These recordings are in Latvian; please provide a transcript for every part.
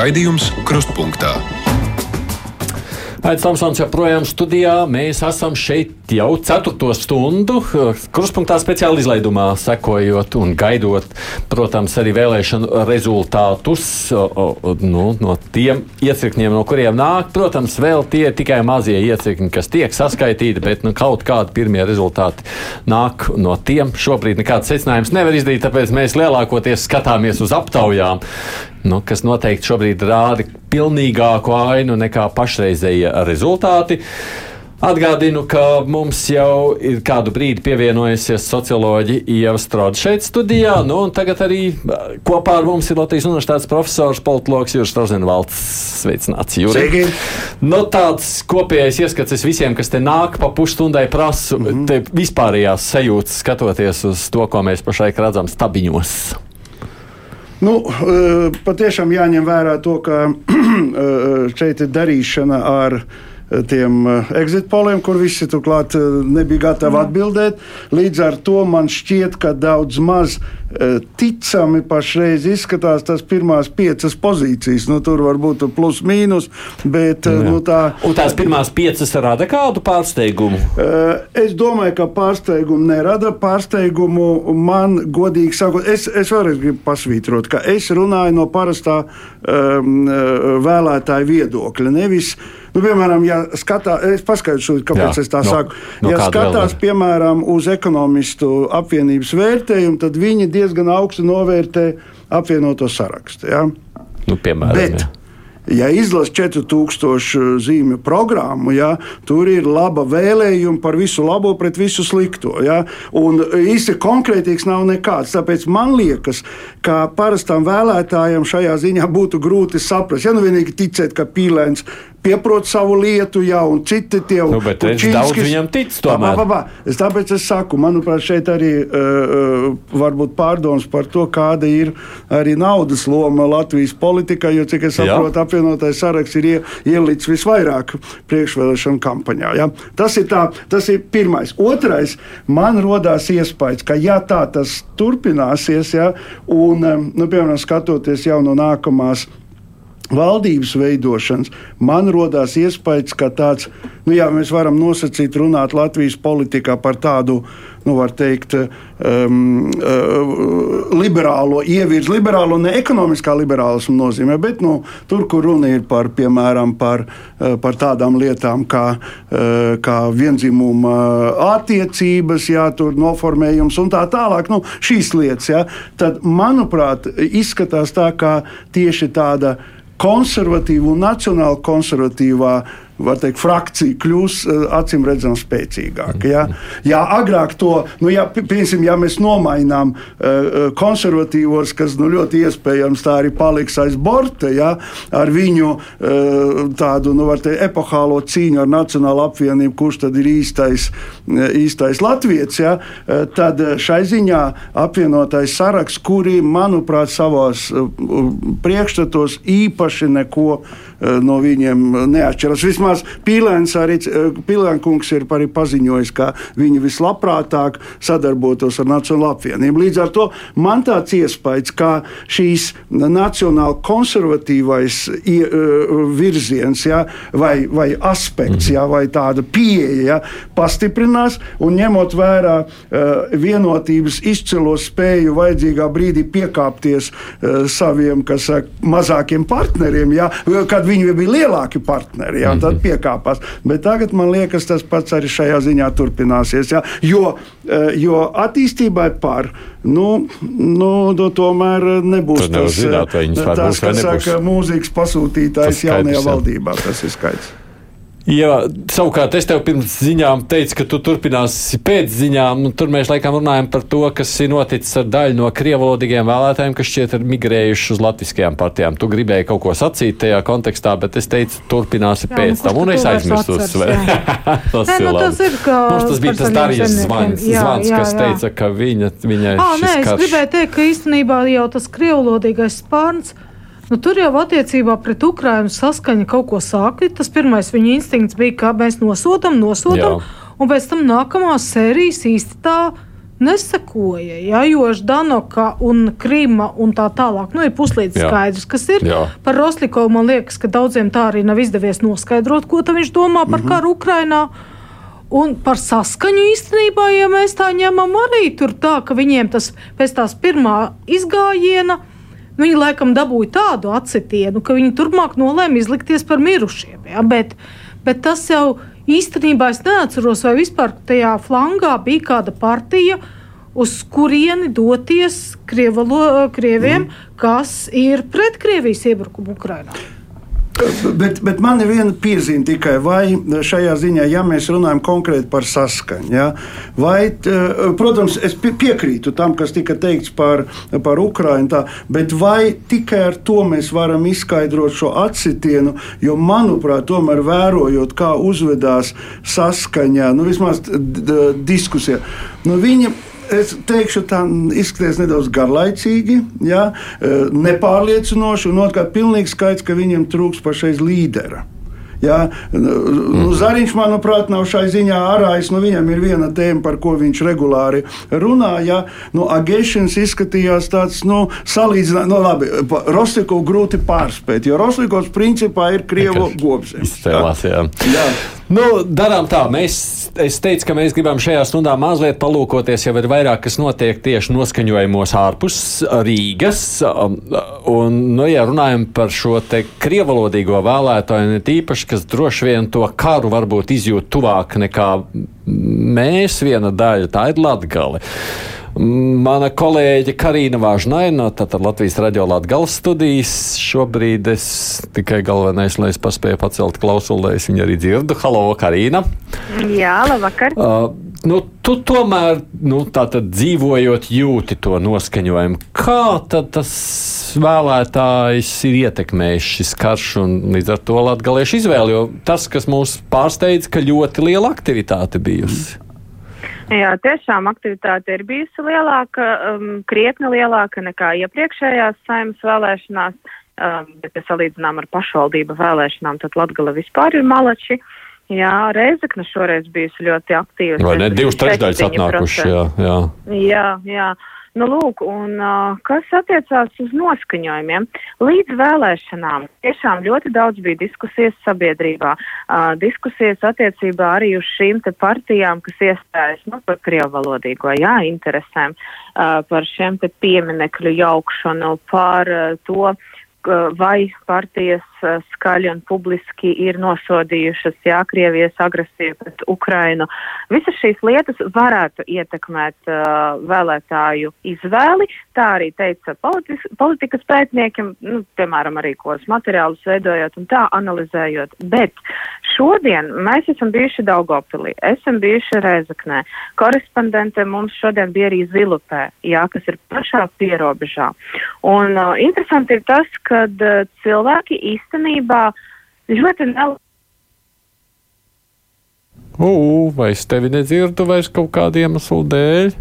Raidījums Krustpunktā. Tomsons joprojām studijā. Mēs esam šeit jau ceturto stundu. Kruspunktā speciāli izlaidumā sekojot un gaidot, protams, arī vēlēšanu rezultātus nu, no tiem iecirkņiem, no kuriem nāk. Protams, vēl tie tikai mazie iecirkņi, kas tiek saskaitīti, bet nu, kaut kādi pirmie rezultāti nāk no tiem. Šobrīd nekāds secinājums nevar izdarīt, tāpēc mēs lielākoties skatāmies uz aptaujām nu, kas noteikti šobrīd rāda pilnīgāku ainu nekā pašreizējie rezultāti. Atgādinu, ka mums jau ir kādu brīdi pievienojusies socioloģi Ieva Strode šeit studijā. Nu, tagad arī kopā ar mums ir Latvijas Universitātes profesors, politologs Juris Rozenvalds. Sveicināts, Juris. Nu, tāds kopējais ieskats visiem, kas te nāk pa pusstundai prasu, mm -hmm. vispārējās sajūtas skatoties uz to, ko mēs pašlaik redzam stabiņos. Nu, patiešām jāņem vērā to, ka šeit ir darīšana ar tiem exit poliem, kur visi turklāt nebija gatavi atbildēt. Līdz ar to man šķiet, ka daudz maz ticami pašreiz izskatās tas pirmās piecas pozīcijas. Nu, tur var būt plus mīnus, bet Jā. nu, tā. Un tās pirmās piecas rada kādu pārsteigumu? Es domāju, ka pārsteigumu nerada. Pārsteigumu man, godīgi sakot, es, es vēlreiz gribu pasvītrot, ka es runāju no parastā um, vēlētāja viedokļa. Nevis uh, Nu, piemēram, ja skatās, es paskaidrošu, kāpēc Jā, es tā no, saku. No ja skatās, vēl, piemēram, uz ekonomistu apvienības vērtējumu, tad viņi diezgan augstu novērtē apvienoto sarakstu. Ja? Nu, piemēram, Bet, ja ja izlasa 4000 zīmju programmu, ja, tur ir laba vēlējuma par visu labo pret visu slikto. Ja, un īsti konkrētīgs nav nekāds. Tāpēc man liekas, ka parastam vēlētājam šajā ziņā būtu grūti saprast. Ja nu vienīgi ticēt, ka pīlēns pieprot savu lietu, jā, un citi tie nu, bet es daudz viņam ticu. Tomēr. Pa, pa, pa. Es tāpēc es saku, manuprāt, šeit arī uh, var būt pārdoms par to, kāda ir arī naudas loma Latvijas politikā, jo, cik es saprotu, apvienotais saraksts ir ie, ielicis visvairāk priekšvēlēšanu kampaņā. Ja? Tas, ir tā, tas ir pirmais. Otrais, man rodās iespējas, ka ja tā tas turpināsies, ja, un, nu, piemēram, skatoties jau no nākamās valdības veidošanas, man radās iespējas, ka tāds, nu jā, mēs varam nosacīt, runāt Latvijas politikā par tādu, nu, var teikt, um, uh, liberālo ievirzi, liberālo ne ekonomiskā liberālismu nozīmē, bet nu, tur, kur runa ir par, piemēram, par, uh, par tādām lietām kā, uh, kā vienzimuma attiecības, jā, tur noformējums un tā tālāk, nu, šīs lietas, jā, tad, manuprāt, izskatās tā, kā tieši tāda konservatīva un nacionāli konservatīvā teikt, frakcija kļūs eh, acīm redzami spēcīgāka. Ja? Ja agrāk to, nu, ja, piemēram, ja mēs nomainām uh, konservatīvos, kas nu, ļoti iespējams tā arī paliks aiz borta, ja? ar viņu tādu nu, teikt, epohālo cīņu ar Nacionālo apvienību, kurš tad ir īstais, īstais latviečs, ja? tad šai ziņā apvienotais saraksts, kuri, manuprāt, savos priekšstatos īpaši neko no viņiem neatšķiras. Vismaz Pīlēns arī Pīlēnkungs ir arī paziņojis, ka viņi vislabprātāk sadarbotos ar Nacionālo apvienību. Līdz ar to man tāds iespējas, ka šīs nacionāli konservatīvais virziens ja, vai, vai aspekts ja, vai tāda pieeja ja, pastiprinās un ņemot vērā vienotības izcilo spēju vajadzīgā brīdī piekāpties saviem saka, mazākiem partneriem, ja, kad viņi bija lielāki partneri. Ja, tad piekāpās. Bet tagad man liekas, tas pats arī šajā ziņā turpināsies. Ja? Jo, eh, jo attīstībai par nu, nu, nu, tomēr nebūs tas, zināt, tas kas saka, mūzikas pasūtītājs jaunajā valdībā. Tas ir skaidrs. Jā, savukārt es tev pirms ziņām teicu, ka tu turpināsi pēc ziņām. Tur mēs laikam runājam par to, kas ir noticis ar daļu no krievalodīgiem vēlētājiem, kas šķiet ir migrējuši uz latviskajām partijām. Tu gribēji kaut ko sacīt tajā kontekstā, bet es teicu, turpināsi jā, pēc tam. Un es aizmirsu tas. tas, Nē, nu, tas, ir, ka, Mums tas bija tas Darijas zvans, jā, zvans jā, jā. kas teica, ka viņa, viņai. Ah, nē, es karš... gribēju teikt, ka īstenībā jau tas krievalodīgais spārns Nu, tur jau attiecībā pret Ukrajinu saskaņa kaut ko sāka. Tas pirmais viņa instinkts bija, ka mēs nosodām, nosodām, un pēc tam nākamās sērijas īsti tā nesakoja. Ja, jo Ždanoka un Krīma un tā tālāk nu, ir puslīdz jā. skaidrs, kas ir. Jā. Par Roslikovu man liekas, ka daudziem tā arī nav izdevies noskaidrot, ko viņš domā par mm -hmm. karu Ukrainā. Un par saskaņu īstenībā, ja mēs tā ņemam, arī tur tā, ka viņiem tas pēc tās pirmā izgājiena, viņi laikam dabūja tādu atsitienu, ka viņi turpmāk nolēma izlikties par mirušiem. Ja? Bet, bet tas jau īstenībā es neatceros, vai vispār tajā flangā bija kāda partija, uz kurieni doties Krievalo, Krieviem, mm. kas ir pret Krievijas iebrukumu Ukrajinā. Bet, bet man ir viena piezīme tikai, vai šajā ziņā, ja mēs runājam konkrēti par saskaņu, ja, vai, protams, es piekrītu tam, kas tika teikts par, par Ukraiņu, tā, bet vai tikai ar to mēs varam izskaidrot šo atsitienu, jo, manuprāt, tomēr vērojot, kā uzvedās saskaņā, nu, vismaz diskusijā, nu, viņa es teikšu, tā izskatās nedaudz garlaicīgi, ja, e, nepārliecinoši, un otrkārt, pilnīgi skaidrs, ka viņiem trūks pašais līdera. Ja? Nu, mhm. Zariņš, manuprāt, nav šai ziņā ārājis. Nu, viņam ir viena tēma, par ko viņš regulāri runā. Ja? Nu, Agēšins izskatījās tāds, nu, salīdzinājums, nu, labi, Roslikovs grūti pārspēt, jo Roslikovs principā ir Krievu gobsēns. Izcēlās, jā. jā. Nu, darām tā, mēs, es teicu, ka mēs gribam šajā stundā mazliet palūkoties, jau ir vairāk, kas notiek tieši noskaņojumos ārpus Rīgas. Um, un, nu, ja runājam par šo te krievalodīgo vēlētāju, ne tīpaši kas droši vien to karu varbūt izjūt tuvāk nekā mēs, viena daļa, tā ir Latgale. Mana kolēģe Karina Vāžnaina, tātad Latvijas radio Latgales studijas. Šobrīd es tikai galvenais, lai es paspēju pacelt klausuli, lai es viņu arī dzirdu. Halo, Karina! Jā, labvakar! Uh, nu, tu tomēr, nu, tātad dzīvojot, jūti to noskaņojumu. Kā tad tas vēlētājs ir ietekmējis šis karš un līdz ar to latgaliešu izvēli? Jo tas, kas mūs pārsteidz, ka ļoti liela aktivitāte bijusi. Jā, tiešām aktivitāte ir bijusi lielāka, um, krietni lielāka nekā iepriekšējās saimnes vēlēšanās, um, bet, ja salīdzinām ar pašvaldību vēlēšanām, tad Latgala vispār ir malači. Jā, Reizekne šoreiz bijusi ļoti aktīva. Vai ne? Divas trešdaļas atnākuši, jā, jā. Jā, jā. Nu, lūk, un uh, kas attiecās uz noskaņojumiem, līdz vēlēšanām tiešām ļoti daudz bija diskusijas sabiedrībā, uh, diskusijas attiecībā arī uz šīm te partijām, kas iestājas nu, par krievalodīgo, jā, interesēm, uh, par šiem te pieminekļu jaukšanu, par uh, to, vai partijas skaļi un publiski ir nosodījušas jā, Krievijas agresiju pret Ukrainu. Visas šīs lietas varētu ietekmēt uh, vēlētāju izvēli. Tā arī teica politis, politikas pētniekiem, nu, piemēram, arī kos materiālus veidojot un tā analizējot. Bet šodien mēs esam bijuši Daugopilī, esam bijuši Rezaknē. Korespondente mums šodien bija arī Zilupē, jā, kas ir pašā pierobežā. Un uh, interesanti ir tas, ka uh, cilvēki īstenībā ļoti nav. Ugh, vai es tevi nedzirdu vairs kaut kādu iemeslu dēļ?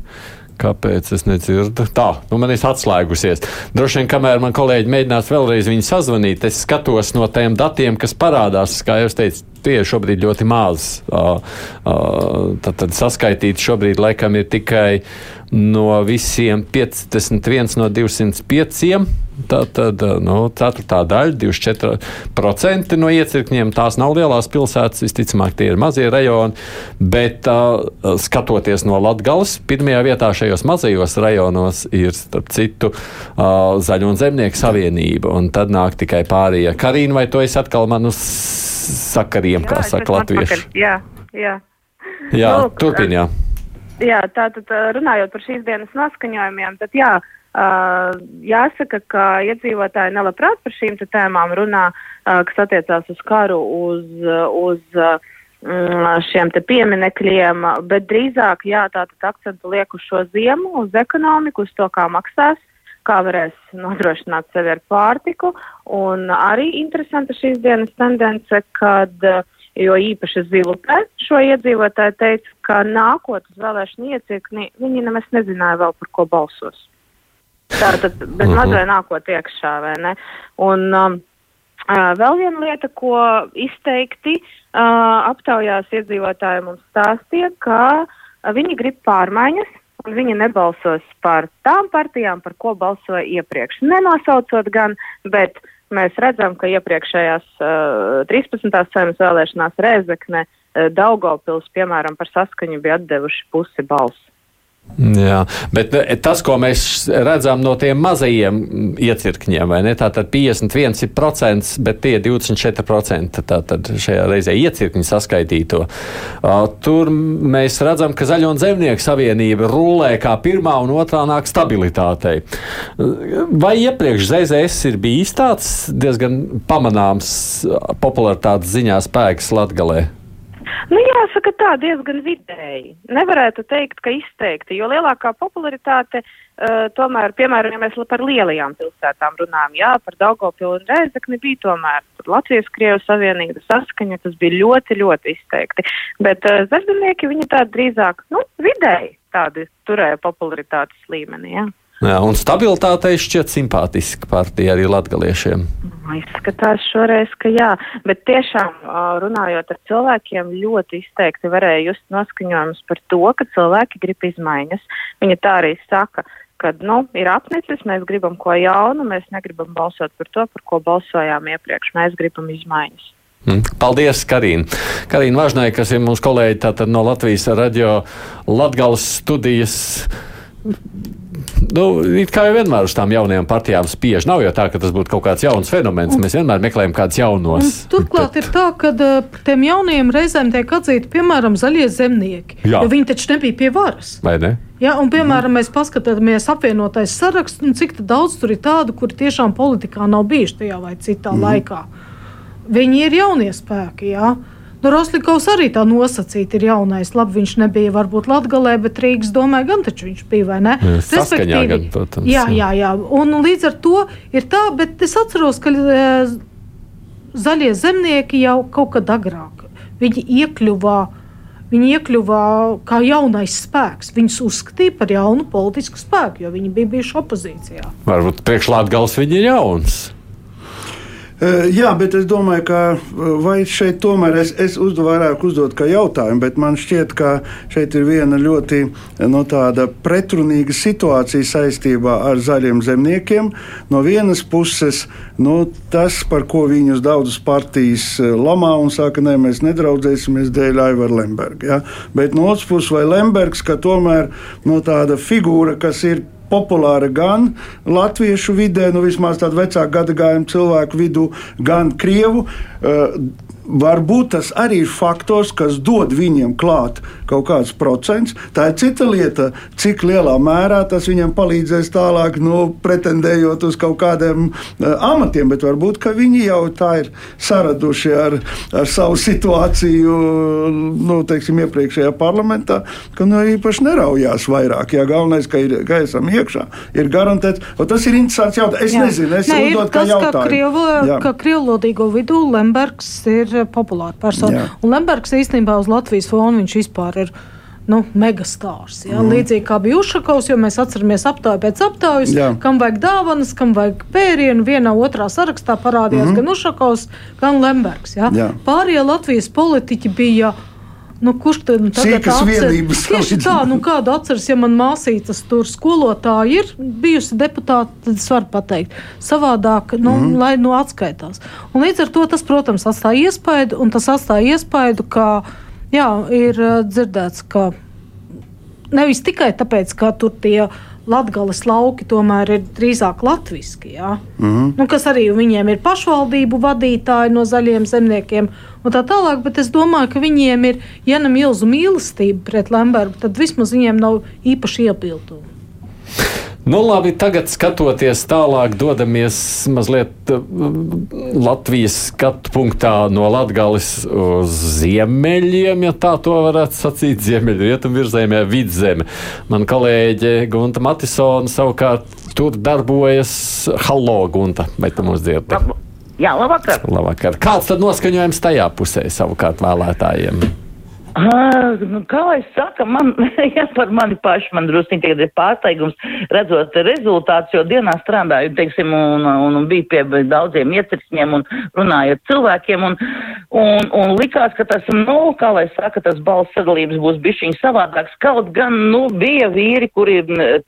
Kāpēc es nedzirdu? Tā, nu man ir atslēgusies. Droši vien, kamēr man kolēģi mēģinās vēlreiz viņu sazvanīt, es skatos no tiem datiem, kas parādās, kā jau teicu, tie ir šobrīd ļoti maz. Tad, tad saskaitīt šobrīd laikam ir tikai no visiem 51 no 205. Tā tad nu, ceturtā daļa, 24% no iecirkņiem. Tās nav lielās pilsētas, visticamāk, tie ir mazie rajoni. Bet uh, skatoties no Latvijas, pirmajā vietā šajos mazajos rajonos ir, starp citu, uh, Zaļo un Zemnieku savienība. Un tad nāk tikai pārējie. Karīna, vai tu esi atkal man uz sakariem, jā, kā saka latvieši? Jā, jā. Jā, turpin, jā. Jā, tātad runājot par šīs dienas noskaņojumiem, tad jā, uh, jāsaka, ka iedzīvotāji nelabprāt par šīm tēmām runā, uh, kas attiecās uz karu, uz, uz uh, šiem pieminekļiem, bet drīzāk, jā, akcentu liek uz šo ziemu, uz ekonomiku, uz to, kā maksās, kā varēs nodrošināt sevi ar pārtiku, un arī interesanta šīs dienas tendence, kad uh, jo īpaši Zilupē šo iedzīvotāju teica, ka nākot uz vēlēšanu iecirkni viņi nemaz nezināja vēl par ko balsos. Tātad bez mhm. mazliet nākot iekšā, vai ne? Un um, uh, vēl viena lieta, ko izteikti uh, aptaujās iedzīvotāji mums stāstīja, ka uh, viņi grib pārmaiņas, un viņi nebalsos par tām partijām, par ko balsoja iepriekš. Nenosaucot gan, bet mēs redzam, ka iepriekšējās uh, 13. saimnes vēlēšanās Rēzekne, uh, Daugavpils, piemēram, par saskaņu bija atdevuši pusi balsu. Jā, bet eh, tas, ko mēs redzam no tiem mazajiem iecirkņiem, vai ne? Tātad 51%, bet tie 24% tātad šajā reizē iecirkņi saskaitīto. Tur mēs redzam, ka Zaļo un Zemnieku savienība rulē kā pirmā un otrā nāk stabilitātei. Vai iepriekš ZZS ir bijis tāds diezgan pamanāms popularitātes ziņā spēks Latgalē? Nu, jāsaka tā, diezgan vidēji. Nevarētu teikt, ka izteikti, jo lielākā popularitāte uh, tomēr, piemēram, ja mēs par lielajām pilsētām runājam, jā, par Daugopilu un Rēzekni bija tomēr Latvijas-Krievu savienība saskaņa, tas bija ļoti, ļoti izteikti. Bet uh, zaļdunieki, viņi tādi drīzāk, nu, vidēji tādi turēja popularitātes līmenī, jā. Jā, un stabilitātei šķiet simpātiska partija arī latgaliešiem. Izskatās šoreiz, ka jā, bet tiešām runājot ar cilvēkiem, ļoti izteikti varēja just noskaņojumus par to, ka cilvēki grib izmaiņas. Viņa tā arī saka, ka nu, ir apnicis, mēs gribam ko jaunu, mēs negribam balsot par to, par ko balsojām iepriekš, mēs gribam izmaiņas. Hm. Paldies, Karina. Karina Važnai, kas ir mūsu kolēģi no Latvijas radio Latgales studijas nu, kā jau vienmēr uz tām jaunajām partijām spiež. Nav jau tā, ka tas būtu kaut kāds jauns fenomens. Mēs vienmēr meklējam kādus jaunos. Un turklāt bet... ir tā, ka tiem jaunajiem reizēm tiek atzīti, piemēram, zaļie zemnieki. Jā. Jo viņi taču nebija pie varas. Vai ne? Ja, un, piemēram, mēs paskatāmies apvienotais saraksts, nu, cik daudz tur ir tādu, kuri tiešām politikā nav bijuši tajā vai citā mm. laikā. Viņi ir jaunie spēki. Jā. Nu, Rostovs arī tā nosacīta ir jaunais. Labi, viņš nebija varbūt Latvijā, bet Rīgas domē, gan taču viņš bija, vai ne? Respektīvi, gan, protams, jā, jā, jā. Un līdz ar to ir tā, bet es atceros, ka e, zaļie zemnieki jau kaut kad agrāk viņi iekļuvā. Viņi iekļuva kā jaunais spēks. Viņus uzskatīja par jaunu politisku spēku, jo viņi bija bijuši opozīcijā. Varbūt priekšlātgals viņi ir jauns. Eh, jā, bet es domāju, ka eh, šeit tomēr es, es uzdevu vairāk uzdot kā jautājumu, bet man šķiet, ka šeit ir viena ļoti eh, no tāda pretrunīga situācija saistībā ar zaļiem zemniekiem. No vienas puses, nu, tas, par ko viņus daudzas partijas lamā un saka, nē, mēs nedraudzēsimies dēļ Aivara Lemberga. Ja? Bet no otras puses, vai Lembergs, ka tomēr no tāda figūra, kas ir populāra gan latviešu vidē, nu vismaz tādu vecāku gadagājumu cilvēku vidū, gan krievu. Uh, Varbūt tas arī ir faktors, kas dod viņiem klāt kaut kāds procents. Tā ir cita lieta, cik lielā mērā tas viņam palīdzēs tālāk, nu, pretendējot uz kaut kādiem uh, amatiem. Bet varbūt viņi jau tā ir saraduši ar, ar savu situāciju, nu, teiksim, iepriekšējā parlamentā, ka nu, īpaši neraujās vairāk. Jā, galvenais, ka, ir, ka esam iekšā, ir garantēts. Tas ir interesants jautājums. Es Jā. nezinu, es uzdodu kā jautājumu. Ka krievlodīgo vidū Lembergs ir populāra persona. Jā. Un Lembergs īstenībā uz Latvijas fona viņš vispār ir nu, megastārs. Ja? Mm. Līdzīgi kā bija Ušakovs, jo mēs atceramies aptauju pēc aptaujas, Jā. kam vajag dāvanas, kam vajag pērienu. Vienā otrā sarakstā parādījās mm. gan Ušakovs, gan Lembergs. Ja? Jā. Pārējie Latvijas politiķi bija. Nu, kurš tad nu, tagad atceras? Tieši tā, nu kādu atceras, ja man māsītas tur skolotāja ir bijusi deputāta, tad es varu pateikt savādāk, nu, mm. lai nu atskaitās. Un līdz ar to tas, protams, atstāja iespaidu, un tas atstāja iespaidu, ka, jā, ir dzirdēts, ka nevis tikai tāpēc, ka tur tie Latvijas lauki tomēr ir drīzāk latviešu, ja? mm -hmm. nu, kas arī viņiem ir pašvaldību vadītāji no zaļiem zemniekiem un tā tālāk. Bet es domāju, ka viņiem ir, ja ne milzu mīlestība pret Lembergu, tad vismaz viņiem nav īpaši iebildumu. Nu, labi, tagad skatoties tālāk, dodamies mazliet uh, Latvijas skatu punktā no Latgales uz ziemeļiem, ja tā to varētu sacīt, ziemeļu rietumu virzēmē vidzeme. Man kolēģe Gunta Matisona savukārt tur darbojas Hallo Gunta, vai tu mūs dzirdi? Jā, labvakar. labvakar. Kāds tad noskaņojums tajā pusē savukārt vēlētājiem? Uh, nu, kā lai saka, man, ja par mani pašu, man drusku tagad ir pārsteigums redzot rezultātus, jo dienā strādāju, teiksim, un, un, un bija pie daudziem iecirkņiem un runājot cilvēkiem, un, un, un likās, ka tas, nu, kā lai saka, tas balss sadalības būs bišķiņ savādāks. Kaut gan, nu, bija vīri, kuri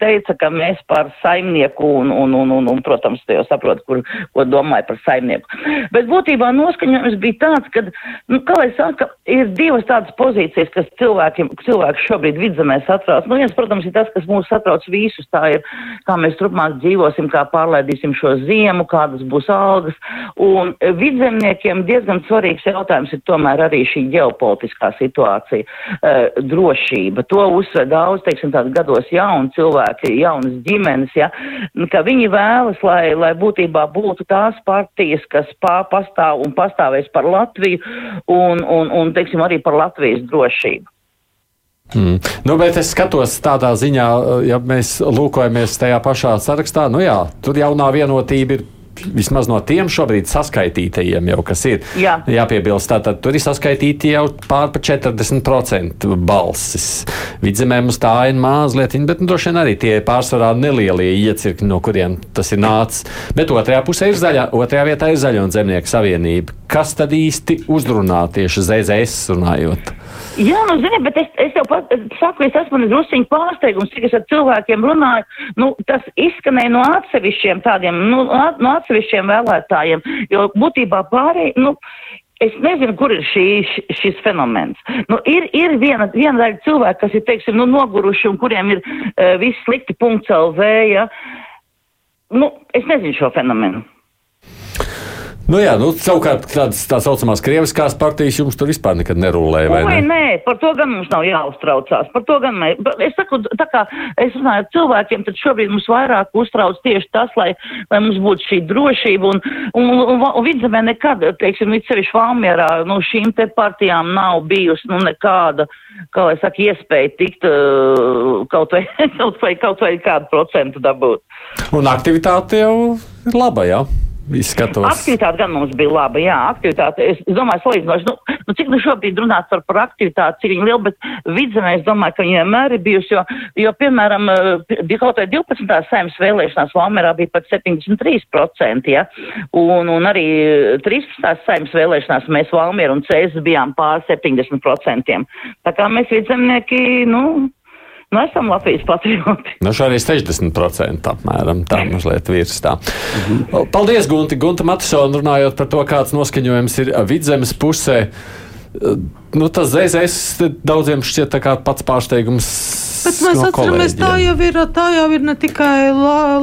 teica, ka mēs par saimnieku un, un, un, un, un protams, te jau saprotu, kur, ko domāju par saimnieku. Bet būtībā noskaņojums bija tāds, ka, nu, kā lai saka, ir divas tādas pozīcijas pozīcijas, kas cilvēkiem, cilvēku šobrīd vidzemē satrauc. Nu, viens, protams, ir tas, kas mūs satrauc visus. Tā ir, kā mēs turpmāk dzīvosim, kā pārlaidīsim šo ziemu, kādas būs algas. Un vidzemniekiem diezgan svarīgs jautājums ir tomēr arī šī ģeopolitiskā situācija, uh, drošība. To uzsver daudz, teiksim, tādu gados jauni cilvēki, jaunas ģimenes, ja, ka viņi vēlas, lai, lai būtībā būtu tās partijas, kas pā, pastāv un pastāvēs par Latviju un, un, un teiksim, arī par Latvijas drošību. Mm. Nu, bet es skatos tādā ziņā, ja mēs lūkojamies tajā pašā sarakstā, nu jā, tur jaunā vienotība ir vismaz no tiem šobrīd saskaitītajiem, jau, kas ir Jā. jāpiebilst, tātad tur ir saskaitīti jau pār pa 40% balsis. Vidzemē mums tā ir mazliet, bet nu, droši vien arī tie pārsvarā nelielie iecirkņi, no kuriem tas ir nācis. Bet otrajā pusē ir zaļā, otrajā vietā ir zaļo un zemnieku savienība. Kas tad īsti uzrunā tieši ZZS runājot? Jā, nu, zini, bet es, es jau pat saku, es esmu drusciņi pārsteigums, cik es ar cilvēkiem runāju, nu, tas izskanēja no atsevišķiem tādiem, nu, no atsevišķiem vēlētājiem, jo būtībā pārēj, nu, Es nezinu, kur ir šī, šis fenomens. Nu, ir ir viena, viena daļa cilvēku, kas ir, teiksim, nu, noguruši un kuriem ir uh, viss slikti punkts LV, ja. Nu, es nezinu šo fenomenu. Nu jā, nu, savukārt tādas tā saucamās krieviskās partijas jums tur vispār nekad nerulē, vai ne? Nē, par to gan mums nav jāuztraucās. Par to gan mēs, es saku, tā kā es runāju ar cilvēkiem, tad šobrīd mums vairāk uztrauc tieši tas, lai, lai mums būtu šī drošība un, un, un, un, un vidzemē nekad, teiksim, it sevišķi Valmierā, nu, šīm te partijām nav bijusi, nu, nekāda, kā lai saka, iespēja tikt uh, kaut vai, kaut vai, kaut vai kādu procentu dabūt. Un aktivitāte jau ir laba, jā? Ja? Izskatos. Aktivitāte gan mums bija laba, jā, aktivitāte. Es domāju, salīdzinoši, nu, nu, cik nu šobrīd runāt par, par aktivitāti, cik viņa liela, bet vidzemē es domāju, ka viņa vienmēr ir bijusi, jo, jo piemēram, bija kaut vai 12. saimnes vēlēšanās Valmerā bija pat 73%, ja, un, un arī 13. saimnes vēlēšanās mēs Valmieru un Cēzes bijām pār 70%. Tā kā mēs vidzemnieki, nu, Nu, esam Latvijas patrioti. Nu, šoreiz 60% apmēram tā mazliet virs tā. Mhm. Paldies, Gunti. Gunta Matisona runājot par to, kāds noskaņojums ir vidzemes pusē. Nu, tas ZZS daudziem šķiet pats pārsteigums. Bet mēs no atceramies, tā jau, ir, tā jau ir ne tikai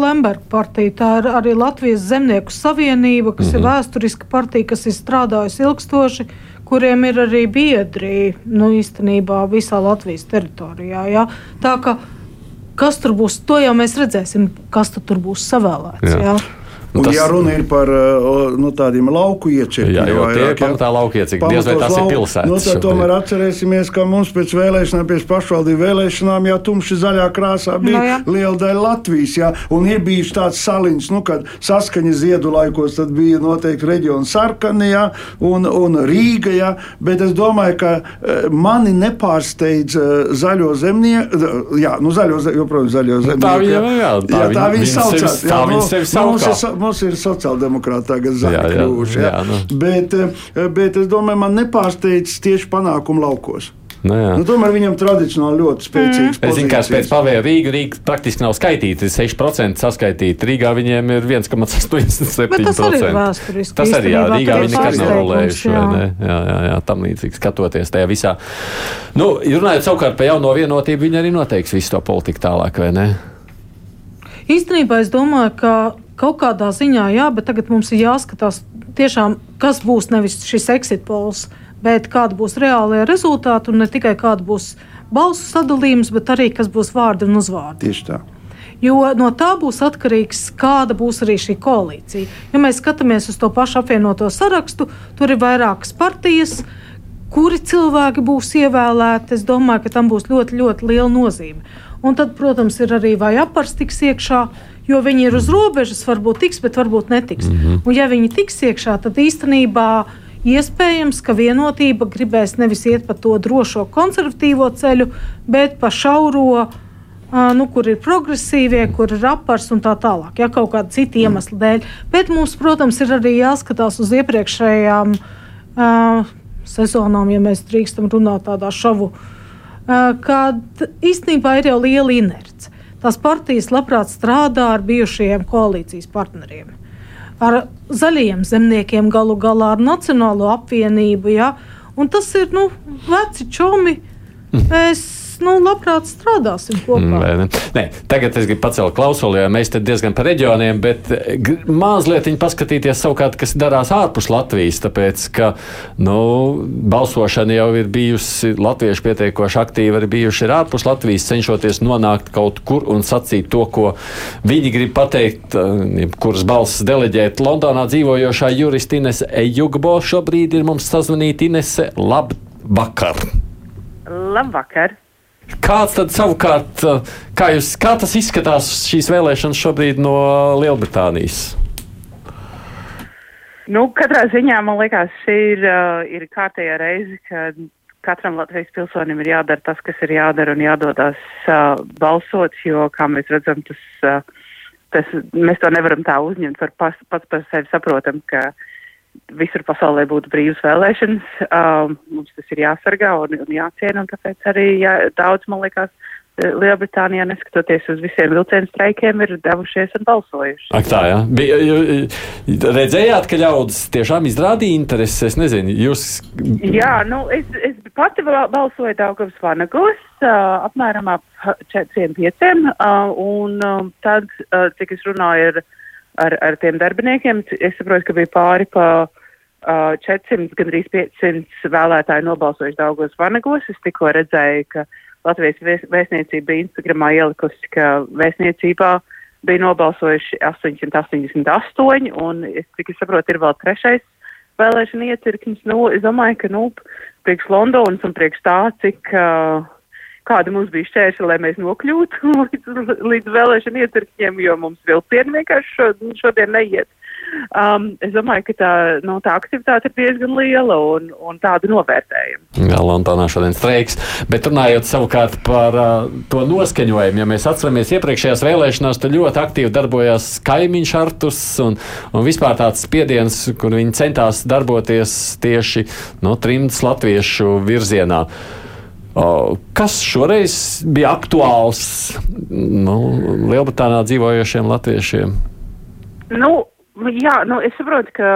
Lemberga partija, tā ir arī Latvijas Zemnieku savienība, kas mm -hmm. ir mhm. vēsturiska partija, kas ir strādājusi ilgstoši kuriem ir arī biedri nu, īstenībā visā Latvijas teritorijā. Ja? Tā kā kas tur būs, to jau mēs redzēsim, kas tur būs savēlēts. Jā. Ja? Un tas, ja runa ir par nu, tādiem lauku iecirkņiem, jā, jau ir pamatā lauku iecirkņi, diez vai tās lauku, ir pilsētas. Nu, tad tomēr atcerēsimies, ka mums pēc vēlēšanām, pēc pašvaldību vēlēšanām, jau tumši zaļā krāsā bija no, nu, jā. liela daļa Latvijas, jā, un ir bijis tāds saliņš, nu, kad saskaņa ziedu laikos, tad bija noteikti reģiona sarkanajā un, un Rīga, jā, bet es domāju, ka mani nepārsteidz zaļo zemnieku, jā, nu zaļo, joprojām zaļo zemnieku. Tā viņa, jā, jā, tā, jā, tā viņa saucās. Tā viņa sevi saucās mums ir sociāldemokrāta tagad zaļa krūša. Ja? Nu. Bet, eh, bet es domāju, man nepārsteidz tieši panākumu laukos. Nu, jā. nu, tomēr viņam tradicionāli ļoti spēcīgs. Mm. Es zinu, ka pēc pavēja Rīga, Rīga praktiski nav skaitīta. 6% saskaitīti. Rīgā viņiem ir 1,87%. Tas arī ir vēsturiski. Tas arī, jā, Rīgā viņi nekad nav rolējuši. Jā. Ne? Jā, jā, jā, tam līdzīgi skatoties tajā visā. Nu, runājot savukārt par jauno vienotību, viņi arī noteiks visu to politiku tālāk, vai ne? Īstenībā es domāju, ka kaut kādā ziņā, jā, bet tagad mums ir jāskatās tiešām, kas būs nevis šis exit pols, bet kāda būs reālajie rezultāti un ne tikai kāda būs balsu sadalījums, bet arī kas būs vārdi un uzvārdi. Tieši tā. Jo no tā būs atkarīgs, kāda būs arī šī koalīcija. Ja mēs skatāmies uz to pašu apvienoto sarakstu, tur ir vairākas partijas, kuri cilvēki būs ievēlēti. Es domāju, ka tam būs ļoti, ļoti liela nozīme. Un tad, protams, ir arī vai apars tiks iekšā, jo viņi ir uz robežas, varbūt tiks, bet varbūt netiks. Mm -hmm. Un, ja viņi tiks iekšā, tad īstenībā iespējams, ka vienotība gribēs nevis iet pa to drošo konservatīvo ceļu, bet pa šauro. Nu, kur ir progresīvie, kur ir apars un tā tālāk, ja kaut kāda cita iemesla dēļ. Bet mums, protams, ir arī jāskatās uz iepriekšējām uh, sezonām, ja mēs drīkstam runāt tādā šovu, uh, kad īstenībā ir jau liela inerce. Tās partijas labprāt strādā ar bijušajiem koalīcijas partneriem ar zaļajiem zemniekiem, galu galā ar Nacionālo apvienību. Ja? Un tas ir nu, veci čomi. Mm. Nu, labprāt strādāsim kopā. Nē, mm, nē. Tagad es gribu pacelt klausuli, jo mēs te diezgan par reģioniem, bet eh, mazliet paskatīties savukārt, kas darās ārpus Latvijas. Tāpēc, ka nu, balsošana jau ir bijusi, latvieši pietiekoši aktīvi arī bijuši ir ārpus Latvijas, cenšoties nonākt kaut kur un sacīt to, ko viņi grib pateikt, eh, kuras balsis deleģēt. Londonā dzīvojošā jurista Inese Ejugbo šobrīd ir mums sazvanīta Inese. Labvakar! Labvakar! Kāds tad savukārt, kā, jūs, kā tas izskatās šīs vēlēšanas šobrīd no Lielbritānijas? Nu, katrā ziņā man liekas, šī ir, uh, ir kārtējā reize, kad katram Latvijas pilsonim ir jādara tas, kas ir jādara un jādodas uh, balsot, jo, kā mēs redzam, tas, uh, tas, mēs to nevaram tā uzņemt par pas, pats par sevi saprotam, ka uh, visur pasaulē būtu brīvas vēlēšanas. Um, mums tas ir jāsargā un, un jāciena, un tāpēc arī jā, daudz, man liekas, Lielbritānijā, neskatoties uz visiem vilcienu streikiem, ir devušies un balsojuši. Ak, tā, jā. Bija, redzējāt, ka ļaudis tiešām izrādīja interesi? Es nezinu, jūs. Jā, nu, es, es pati balsoju Daugavas vanagos, uh, apmēram ap 4-5, uh, un uh, tad, uh, cik es runāju ar ar, ar tiem darbiniekiem. Es saprotu, ka bija pāri pa uh, 400, gandrīz 500 vēlētāji nobalsojuši Daugos Vanagos. Es tikko redzēju, ka Latvijas vēstniecība bija Instagramā ielikusi, ka vēstniecībā bija nobalsojuši 888, un es, cik es saprotu, ir vēl trešais vēlēšana iecirknis. Nu, es domāju, ka, nu, priekš Londonas un priekš tā, cik uh, kāda mums bija šķēršļa, lai mēs nokļūtu līdz, līdz vēlēšanu iecirkņiem, jo mums vilcieni vienkārši šo, šodien neiet. Um, es domāju, ka tā, nu, tā aktivitāte ir diezgan liela un, un tāda novērtējama. Jā, Londonā šodien streiks. Bet runājot savukārt par uh, to noskaņojumu, ja mēs atceramies iepriekšējās vēlēšanās, tad ļoti aktīvi darbojās kaimiņš Artus un, un vispār tāds spiediens, kur viņi centās darboties tieši no trimdas latviešu virzienā. Kas šoreiz bija aktuāls nu, Lielbritānijā dzīvojošiem latviešiem? Nu, jā, nu, es saprotu, ka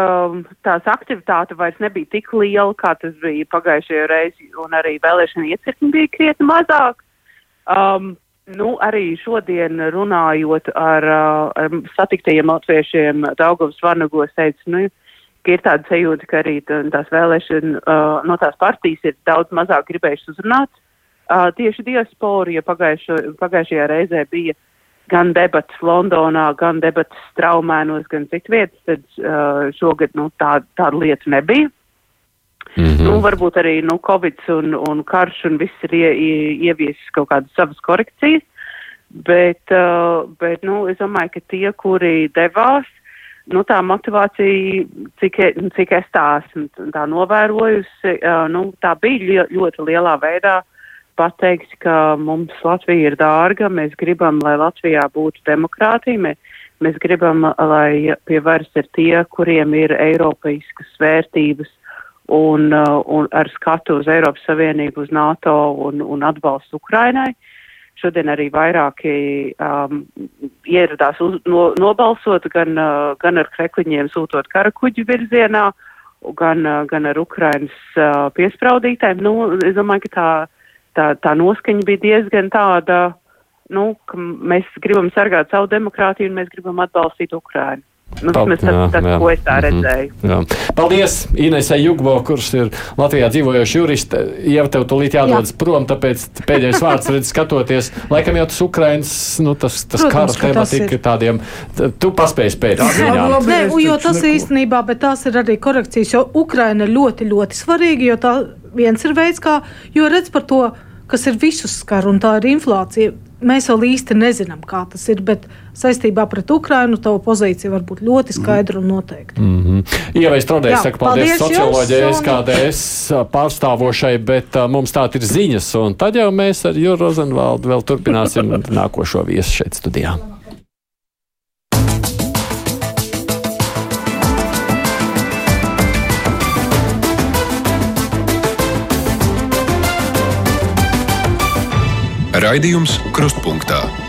tās aktivitāte vairs nebija tik liela, kā tas bija pagājušajā reizē, un arī vēlēšana iecirkņi bija krietni mazāk. Um, nu, arī šodien runājot ar, ar satiktajiem latviešiem Daugavas Varnagos, teica, nu, ka ir tāda sajūta, ka arī tās vēlēšana uh, no tās partijas ir daudz mazāk gribējušas uzrunāt uh, tieši diasporu, ja pagājušo, pagājušajā reizē bija gan debatas Londonā, gan debatas Straumēnos, gan citu vietas, tad uh, šogad nu, tā, tāda lieta nebija. Mm -hmm. nu, varbūt arī nu, Covid un, un karš un viss ir ie, ie, ieviesis kaut kādas savas korekcijas, bet, uh, bet nu, es domāju, ka tie, kuri devās, nu, tā motivācija, cik, cik es tā esmu tā novērojusi, uh, nu, tā bija ļoti lielā veidā pateikt, ka mums Latvija ir dārga, mēs gribam, lai Latvijā būtu demokrātija, mēs, mēs gribam, lai pie varas ir tie, kuriem ir eiropeiskas vērtības un, uh, un ar skatu uz Eiropas Savienību, uz NATO un, un atbalstu Ukrainai. Uh, Šodien arī vairāki um, ieradās uz, no, nobalsot gan, uh, gan ar krekliņiem sūtot karakuģu virzienā, gan, uh, gan ar Ukrainas uh, piespraudītēm. Nu, es domāju, ka tā, tā, tā noskaņa bija diezgan tāda, nu, ka mēs gribam sargāt savu demokrātiju un mēs gribam atbalstīt Ukrainu. Nu, tas ir tas, ko es tā mhm. redzēju. Jā. Paldies Inesai Jugbo, kurš ir Latvijā dzīvojoša juriste. Jau tev tūlīt jādodas jā. prom, tāpēc pēdējais vārds redz skatoties. Laikam jau tas Ukrainas, nu, tas, tas Protams, kara tematika tādiem, tu paspēji spēt. Nē, jo tas īstenībā, bet tās ir arī korekcijas, jo Ukraina ļoti, ļoti svarīga, jo tā viens ir veids, kā, jo redz par to kas ir visus skar, un tā ir inflācija. Mēs vēl īsti nezinām, kā tas ir, bet saistībā pret Ukrajinu tava pozīcija var būt ļoti skaidra un noteikta. Mm -hmm. Es tādēļ saku paldies, paldies socioloģijai, SKDS pārstāvošai, bet uh, mums tā ir ziņas, un tad jau mēs ar Juru Rozenvaldu vēl turpināsim nākošo viesu šeit studijā. Raidījums Krustpunktā.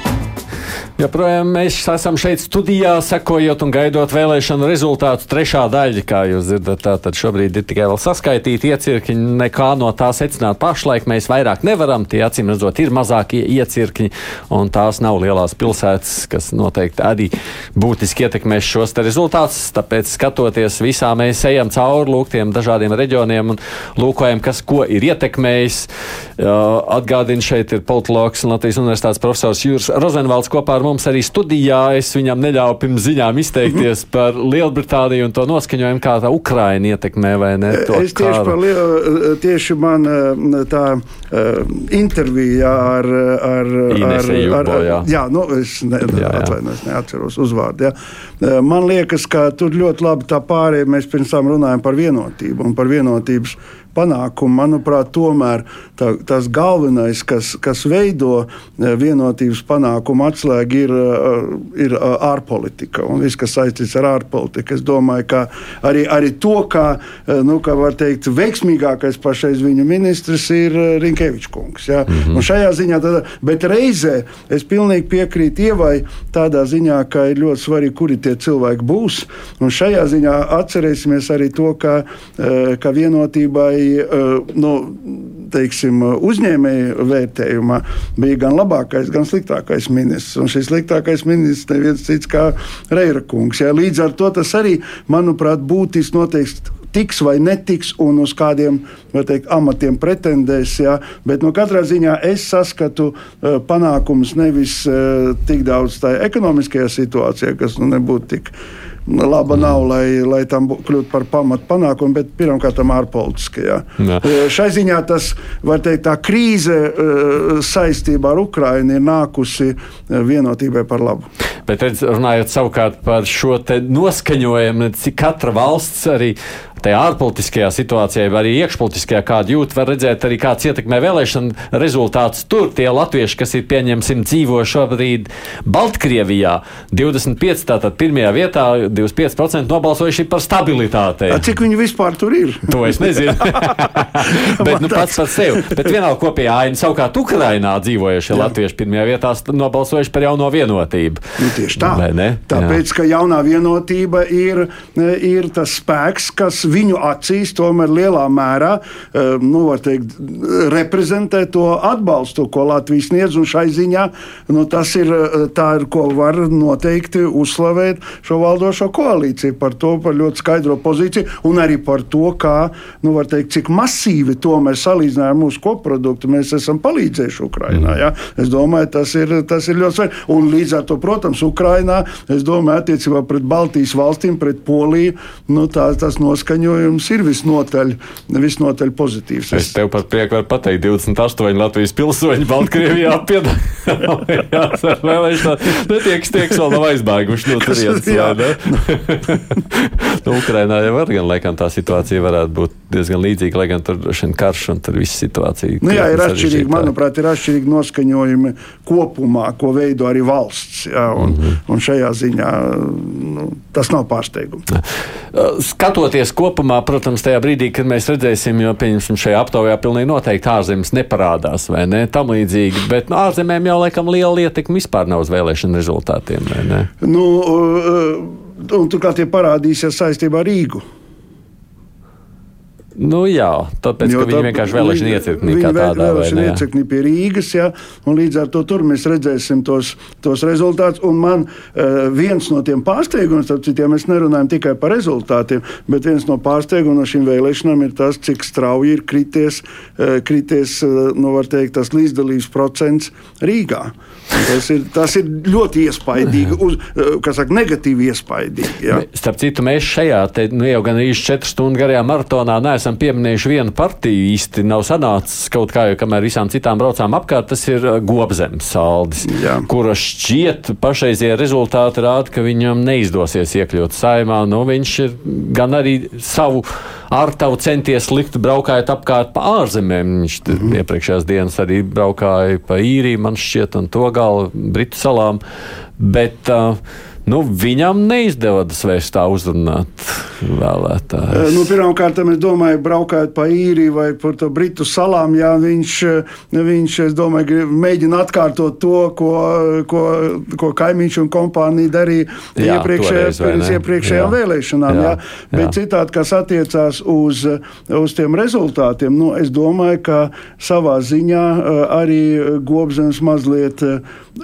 Joprojām mēs esam šeit studijā, sekojot un gaidot vēlēšanu rezultātus. Trešā daļa, kā jūs dzirdat, tātad šobrīd ir tikai vēl saskaitīti iecirkņi. Nekā no tā secināt pašlaik mēs vairāk nevaram. Tie acīm redzot ir mazākie iecirkņi, un tās nav lielās pilsētas, kas noteikti arī būtiski ietekmēs šos rezultātus. Tāpēc, skatoties visā, mēs ejam cauri lūgtiem dažādiem reģioniem un lūkojam, kas ko ir ietekmējis. Atgādinu, šeit ir politologs un Latvijas universitātes profesors Jūras Rozenvalds kopā ar ar mums arī studijā. Es viņam neļauju pirms ziņām izteikties par Lielbritāniju un to noskaņojumu, kā tā Ukraina ietekmē vai ne. Es tieši kāru. par lielu, tieši man tā uh, intervija ar, ar, ar, Jubo, ar, jā. jā, nu, es ne, jā, jā. atvainojos, neatceros uzvārdu. Jā. Man liekas, ka tur ļoti labi tā pārējie mēs pirms tam runājam par vienotību un par vienotības panākumu. Manuprāt, tomēr tā, tas galvenais, kas, kas veido e, vienotības panākumu atslēgu, ir, e, ir e, ārpolitika un viss, kas saistīts ar ārpolitiku. Es domāju, ka arī, arī to, kā, nu, kā var teikt, veiksmīgākais pašais viņu ministrs ir Rinkevičs kungs. Ja? Mm -hmm. Un šajā ziņā, tad, bet reizē es pilnīgi piekrītu Ievai tādā ziņā, ka ir ļoti svarīgi, kuri tie cilvēki būs. Un šajā ziņā atcerēsimies arī to, ka, ka vienotībai arī eh, nu, teiksim, uzņēmēju vērtējumā bija gan labākais, gan sliktākais ministrs. Un šis sliktākais ministrs neviens cits kā Reira kungs. Jā. Līdz ar to tas arī, manuprāt, būtiski noteikti tiks vai netiks un uz kādiem teikt, amatiem pretendēs. Ja? Bet nu, katrā ziņā es saskatu uh, panākumus nevis uh, tik daudz tajā ekonomiskajā situācijā, kas nu, nebūtu tik laba nav, lai, lai tam kļūtu par pamatu panākumu, bet pirmkārt ārpolitiskajā. E, šai ziņā tas, var teikt, tā krīze e, saistībā ar Ukrajinu ir nākusi e, vienotībai par labu. Bet redz, runājot savukārt par šo noskaņojumu, cik katra valsts arī tajā ārpolitiskajā situācijā, vai arī iekšpolitiskajā, kāda jūt, var redzēt arī kāds ietekmē vēlēšanu rezultātus. Tur tie latvieši, kas ir pieņemsim dzīvo šobrīd Baltkrievijā, 25, tātad pirmajā vietā, 25% nobalsojuši par stabilitāti. A, cik viņi vispār tur ir? To es nezinu. Bet nu, pats par sevi. Bet vienalga kopējā aina savukārt Ukrainā dzīvojušie latvieši pirmajā vietā nobalsojuši par jauno vienotību. Nu, tieši tā. Tāpēc, Jā. ka jaunā vienotība ir, ir tas spēks, kas viņu acīs tomēr lielā mērā eh, nu, teikt, reprezentē to atbalstu, ko Latvija sniedz. Šai ziņā nu, tas ir, eh, ir, ko var noteikti uzslavēt šo valdošo koalīciju par to, par ļoti skaidro pozīciju un arī par to, kā, nu, teikt, cik masīvi tomēr salīdzinājumā mūsu koproduktu mēs esam palīdzējuši Ukrainā. Ja? Es domāju, tas ir, tas ir ļoti svarīgi. Un līdz ar to, protams, Ukrainā, es domāju, attiecībā pret Baltijas valstīm, pret Poliju, nu, tā, tas noskaņo noskaņojums ir visnotaļ, visnotaļ pozitīvs. Es tev par prieku varu pateikt, 28 Latvijas pilsoņi Baltkrievijā piedalījās ar vēlēšanām. Netiek stieks vēl nav aizbēguši no turienes. nu, Ukrainā jau var gan, laikam, tā situācija varētu būt diezgan līdzīga, lai gan tur ir karš un tur viss situācija. Nu, jā, ir atšķirīgi, manuprāt, ir atšķirīgi noskaņojumi kopumā, ko veido arī valsts. Jā, un, mm -hmm. un šajā ziņā nu, tas nav pārsteigums. Skatoties kopumā, protams, tajā brīdī, kad mēs redzēsim, jo pieņemsim šajā aptaujā pilnīgi noteikti ārzemes neparādās vai ne tam līdzīgi, bet no ārzemēm jau laikam liela ietekme vispār nav uz vēlēšanu rezultātiem. Nu, un turklāt tie parādīsies saistībā ar Rīgu. Nu, jā, tāpēc, jo, viņi tā, vienkārši vēlēšana iecirknī kā tādā. Vēlēšana iecirknī pie Rīgas, jā, un līdz ar to tur mēs redzēsim tos, tos rezultātus. Un man uh, viens no tiem pārsteigumiem, starp citiem, mēs nerunājam tikai par rezultātiem, bet viens no pārsteigumiem no šīm vēlēšanām ir tas, cik strauji ir krities, uh, krities uh, nu, teikt, tas līdzdalības procents Rīgā. Tas ir, tas ir ļoti iespaidīgi, uz, kas saka, negatīvi iespaidīgi. Jā. Starp citu, mēs šajā te, nu, jau gan īsi četru stundu garajā maratonā neesam neesam pieminējuši vienu partiju īsti nav sanācis kaut kā, jo kamēr visām citām braucām apkārt, tas ir uh, Gobzemes saldis, Jā. kura šķiet pašreizie rezultāti rāda, ka viņam neizdosies iekļūt saimā. Nu, viņš ir gan arī savu ārtavu centies likt braukājot apkārt pa ārzemēm. Viņš mm -hmm. iepriekšējās dienas arī braukāja pa īriju, man šķiet, un to galu Britu salām. Bet, uh, nu, viņam neizdevās vairs tā uzrunāt vēlētājus. Nu, Pirmkārt, es domāju, braukājot pa īriju vai par to Britu salām, jā, viņš, viņš domāju, mēģina atkārtot to, ko, ko, ko kaimiņš un kompānija darīja jā, iepriekšējā, pirms iepriekšējām vēlēšanām. Jā, jā. Jā. Bet citādi, kas attiecās uz, uz tiem rezultātiem, nu, es domāju, ka savā ziņā arī Gobzems mazliet,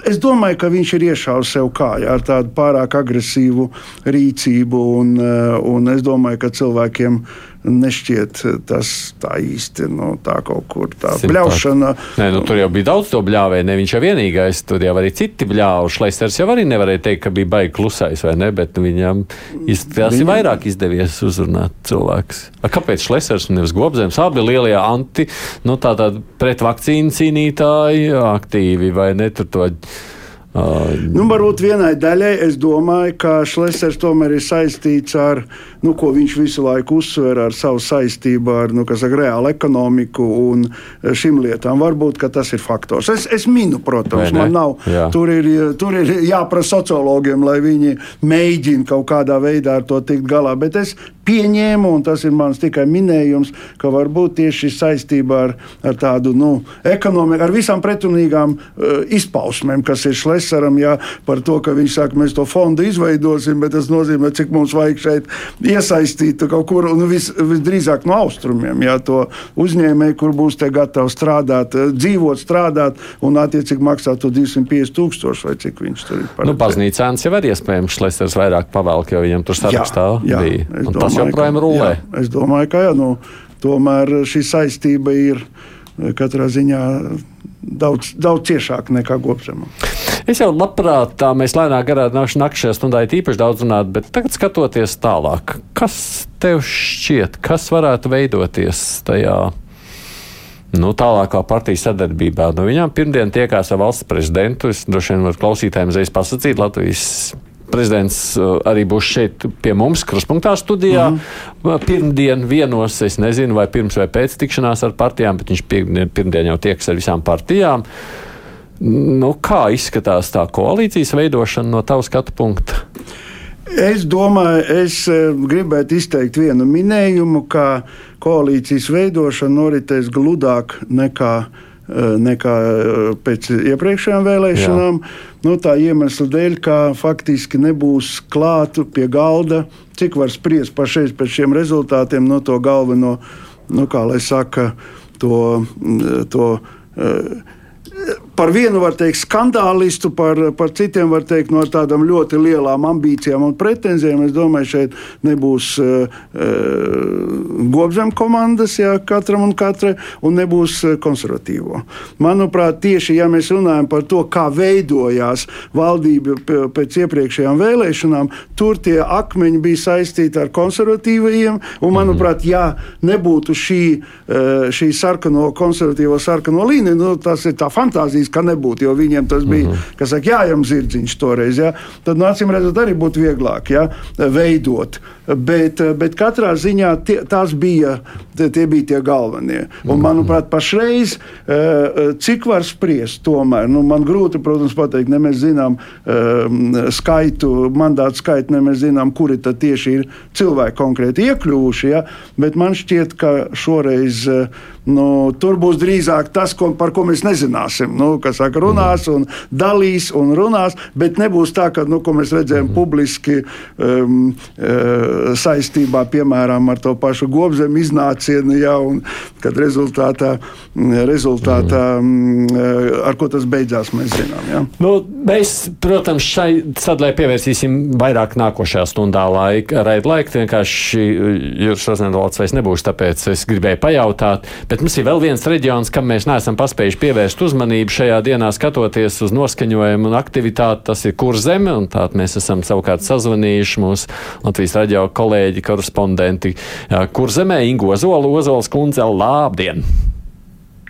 es domāju, ka viņš ir iešāvis sev kājā ar tādu pār pārāk agresīvu rīcību. Un, eh, un es domāju, ka cilvēkiem nešķiet tas tā īsti nu, tā kaut kur tā bļaušana. Nē, nu, tur jau bija daudz to bļāvēju, ne viņš jau vienīgais, tur jau arī citi bļāvuši. Šleisters jau arī nevarēja teikt, ka bija baigi klusais vai ne, bet viņam izskatās viņam... vairāk izdevies uzrunāt cilvēks. A, kāpēc Šleisters un nevis Gobzems? Abi lielie anti, nu tā tādi pretvakcīnu cīnītāji aktīvi vai ne tur to Uh, nu, varbūt vienai daļai es domāju, ka Šlesers tomēr ir saistīts ar, nu, ko viņš visu laiku uzsver, ar savu saistību ar nu, saka, reālu ekonomiku un šīm lietām. Varbūt tas ir faktors. Es, es minu, protams, man nav. Jā. Tur ir, tur ir jāprasa sociologiem, lai viņi mēģina kaut kādā veidā ar to tikt galā. Bet es pieņēmu, un tas ir mans tikai minējums, ka varbūt tieši saistībā ar, ar tādu nu, ekonomiku, ar visām pretrunīgām uh, izpausmēm, kas ir Šlesaram, jā, par to, ka viņš saka, mēs to fondu izveidosim, bet tas nozīmē, cik mums vajag šeit iesaistīt kaut kur, un vis, visdrīzāk no austrumiem, jā, to uzņēmēju, kur būs te gatavi strādāt, uh, dzīvot, strādāt, un attiecīgi maksāt to 250 tūkstoši vai cik viņš tur ir. Nu, baznīcāns jau var iespējams Šlesers vairāk pavelk, jo viņam tur sarakstā jā, jā, bija. Joprojām rulē. Jā, es domāju, ka jā, nu, tomēr šī saistība ir eh, katrā ziņā daudz, daudz ciešāka nekā gobzemā. Es jau labprāt, tā mēs lēnāk garā nakšņā stundā īpaši daudz runāt, bet tagad skatoties tālāk, kas tev šķiet, kas varētu veidoties tajā? Nu, tālākā partijas sadarbībā. Nu, viņām pirmdien tiekās ar valsts prezidentu. Es droši vien varu klausītājiem uzreiz pasakīt, Latvijas prezidents uh, arī būs šeit pie mums, Kruspunkta studijā. Mm -hmm. Pirmdien vienos, es nezinu, vai pirms vai pēc tikšanās ar partijām, bet viņš pirmdien, pirmdien jau tieks ar visām partijām. Nu, kā izskatās tā koalīcijas veidošana no tava skatu punkta? Es domāju, es eh, gribētu izteikt vienu minējumu, ka koalīcijas veidošana noritēs gludāk nekā nekā eh, pēc iepriekšējām vēlēšanām. Jā. Nu, tā iemesla dēļ, ka faktiski nebūs klāta pie galda, cik var spriest pašreiz pēc šiem rezultātiem no to galveno, nu, kā lai saka, to. to uh, par vienu var teikt skandālistu, par, par citiem var teikt no tādām ļoti lielām ambīcijām un pretenzijām. Es domāju, šeit nebūs uh, gobzem komandas, ja katram un katrai, un nebūs konservatīvo. Manuprāt, tieši ja mēs runājam par to, kā veidojās valdība pēc iepriekšējām vēlēšanām, tur tie akmeņi bija saistīti ar konservatīvajiem, un manuprāt, ja nebūtu šī, šī sarkano, konservatīvo sarkano līnija, nu, tas ir tā fantāzijas ka nebūtu, jo viņiem tas bija, mhm. -huh. kas saka, jājam zirdziņš toreiz, ja? tad, nu, acīm redzot, arī būtu vieglāk ja? veidot. Bet, bet katrā ziņā tie, tās bija, tie bija tie galvenie. Un, mhm. manuprāt, pašreiz, eh, eh, cik var spriest, tomēr, nu, man grūti, protams, pateikt, ne mēs zinām eh, skaitu, mandātu skaitu, ne mēs zinām, kuri tad tieši ir cilvēki konkrēti iekļuvuši, ja? bet man šķiet, ka šoreiz nu, tur būs drīzāk tas, ko, par ko mēs nezināsim. Nu, kas saka, runās un dalīs un runās, bet nebūs tā, ka, nu, ko mēs redzējām mm. publiski um, uh, saistībā, piemēram, ar to pašu gobzemu iznācienu, ja, un kad rezultātā, rezultātā mm. ar ko tas beidzās, mēs zinām. Ja. Nu, mēs, protams, šai sadalē pievērsīsim vairāk nākošajā stundā laika, raida laika, vienkārši Jūras Rozenvalds vairs nebūs, tāpēc es gribēju pajautāt, bet mums ir vēl viens reģions, kam mēs neesam paspējuši pievērst uzmanību šajā dienā skatoties uz noskaņojumu un aktivitāti, tas ir kur zeme, un tā mēs esam savukārt sazvanījuši mūsu Latvijas radio kolēģi, korespondenti Kurzemē, Ingo Ozolu, Ozols kundze, labdien!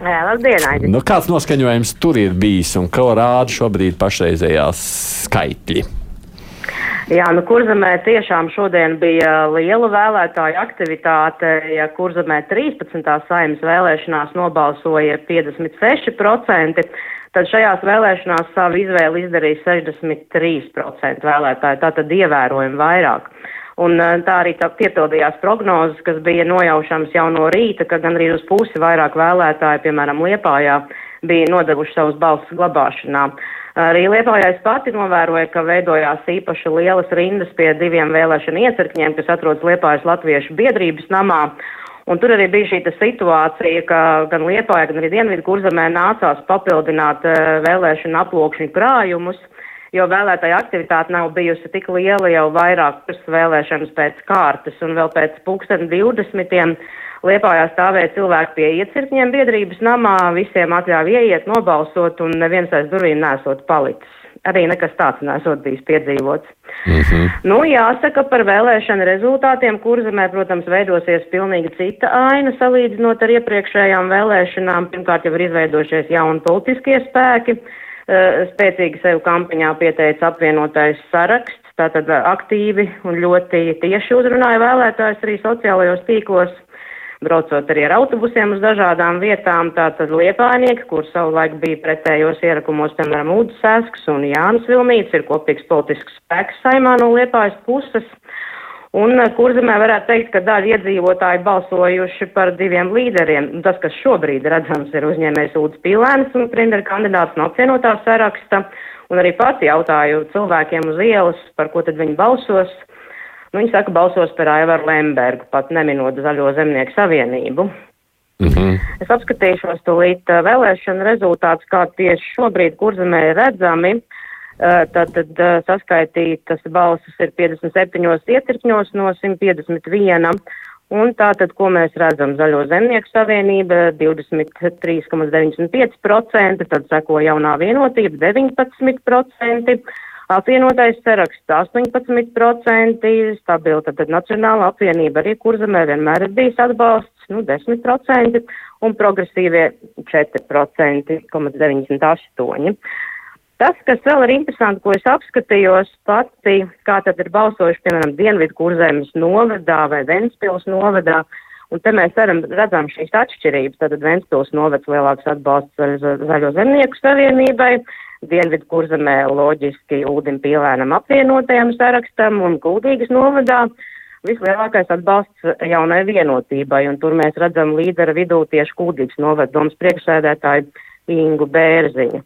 Jā, labdien, Aidi. Nu, kāds noskaņojums tur ir bijis un ko rāda šobrīd pašreizējās skaitļi? Jā, nu Kurzemē tiešām šodien bija liela vēlētāja aktivitāte. Ja Kurzemē 13. saimnes vēlēšanās nobalsoja 56%, tad šajās vēlēšanās savu izvēli izdarīja 63% vēlētāji, tātad ievērojami vairāk. Un tā arī tā piepildījās prognozes, kas bija nojaušams jau no rīta, ka gan arī uz pusi vairāk vēlētāji, piemēram, Liepājā, bija nodevuši savus balsus glabāšanā. Arī Liepājā es pati novēroju, ka veidojās īpaši lielas rindas pie diviem vēlēšana iecirkņiem, kas atrodas Liepājas Latviešu biedrības namā. Un tur arī bija šī situācija, ka gan Liepājā, gan arī Dienvidu kurzemē nācās papildināt vēlēšana aplokšņu krājumus jo vēlētāja aktivitāte nav bijusi tik liela jau vairākas vēlēšanas pēc kārtas, un vēl pēc pulksten 20. Liepājā stāvēja cilvēki pie iecirkņiem biedrības namā, visiem atļāva ieiet, nobalsot, un neviens aiz durvīm nesot palicis. Arī nekas tāds nesot bijis piedzīvots. Mm -hmm. Nu, jāsaka par vēlēšanu rezultātiem. Kurzemē, protams, veidosies pilnīgi cita aina salīdzinot ar iepriekšējām vēlēšanām. Pirmkārt, jau ir izveidojušies jauni politiskie spēki. Eh, spēcīgi sev kampaņā pieteica apvienotais saraksts, tātad eh, aktīvi un ļoti tieši uzrunāja vēlētājs arī sociālajos tīklos, braucot arī ar autobusiem uz dažādām vietām, tātad liepājnieki, kur savulaik bija pretējos ierakumos, piemēram, Ūdens Sēsks un Jānis Vilmīts, ir kopīgs politisks spēks saimā no liepājas puses. Un eh, kurzemē varētu teikt, ka daļa iedzīvotāji balsojuši par diviem līderiem. Tas, kas šobrīd redzams, ir uzņēmējs Ūdens Pīlēns un premjera kandidāts no apvienotā saraksta. Un arī pati jautāju cilvēkiem uz ielas, par ko tad viņi balsos. Nu, viņi saka, balsos par Aivaru Lembergu, pat neminot Zaļo zemnieku savienību. Mm -hmm. Es apskatīšos tūlīt eh, vēlēšanu rezultātus, kā tieši šobrīd kurzemē ir redzami. Uh, Tātad saskaitītas balsis ir 57 iecirkņos no 151. Un tātad, ko mēs redzam, Zaļo zemnieku savienība 23,95%, tad seko jaunā vienotība 19%, apvienotais saraksts 18%, stabila tad Nacionāla apvienība arī kurzemē vienmēr ir bijis atbalsts, nu 10%, un progresīvie 4,98%. Tas, kas vēl ir interesanti, ko es apskatījos pati, kā tad ir balsojuši, piemēram, Dienvidu kurzemes novadā vai Ventspils novadā, un te mēs varam, redzam šīs atšķirības. Tātad Ventspils novads lielāks atbalsts zaļo zemnieku savienībai, Dienvidu kurzemē loģiski Uldim Pīlēnam apvienotajam sarakstam un Kuldīgas novadā vislielākais atbalsts jaunai vienotībai, un tur mēs redzam līdera vidū tieši Kuldīgas novada domas priekšsēdētāju Ingu Bērziņu.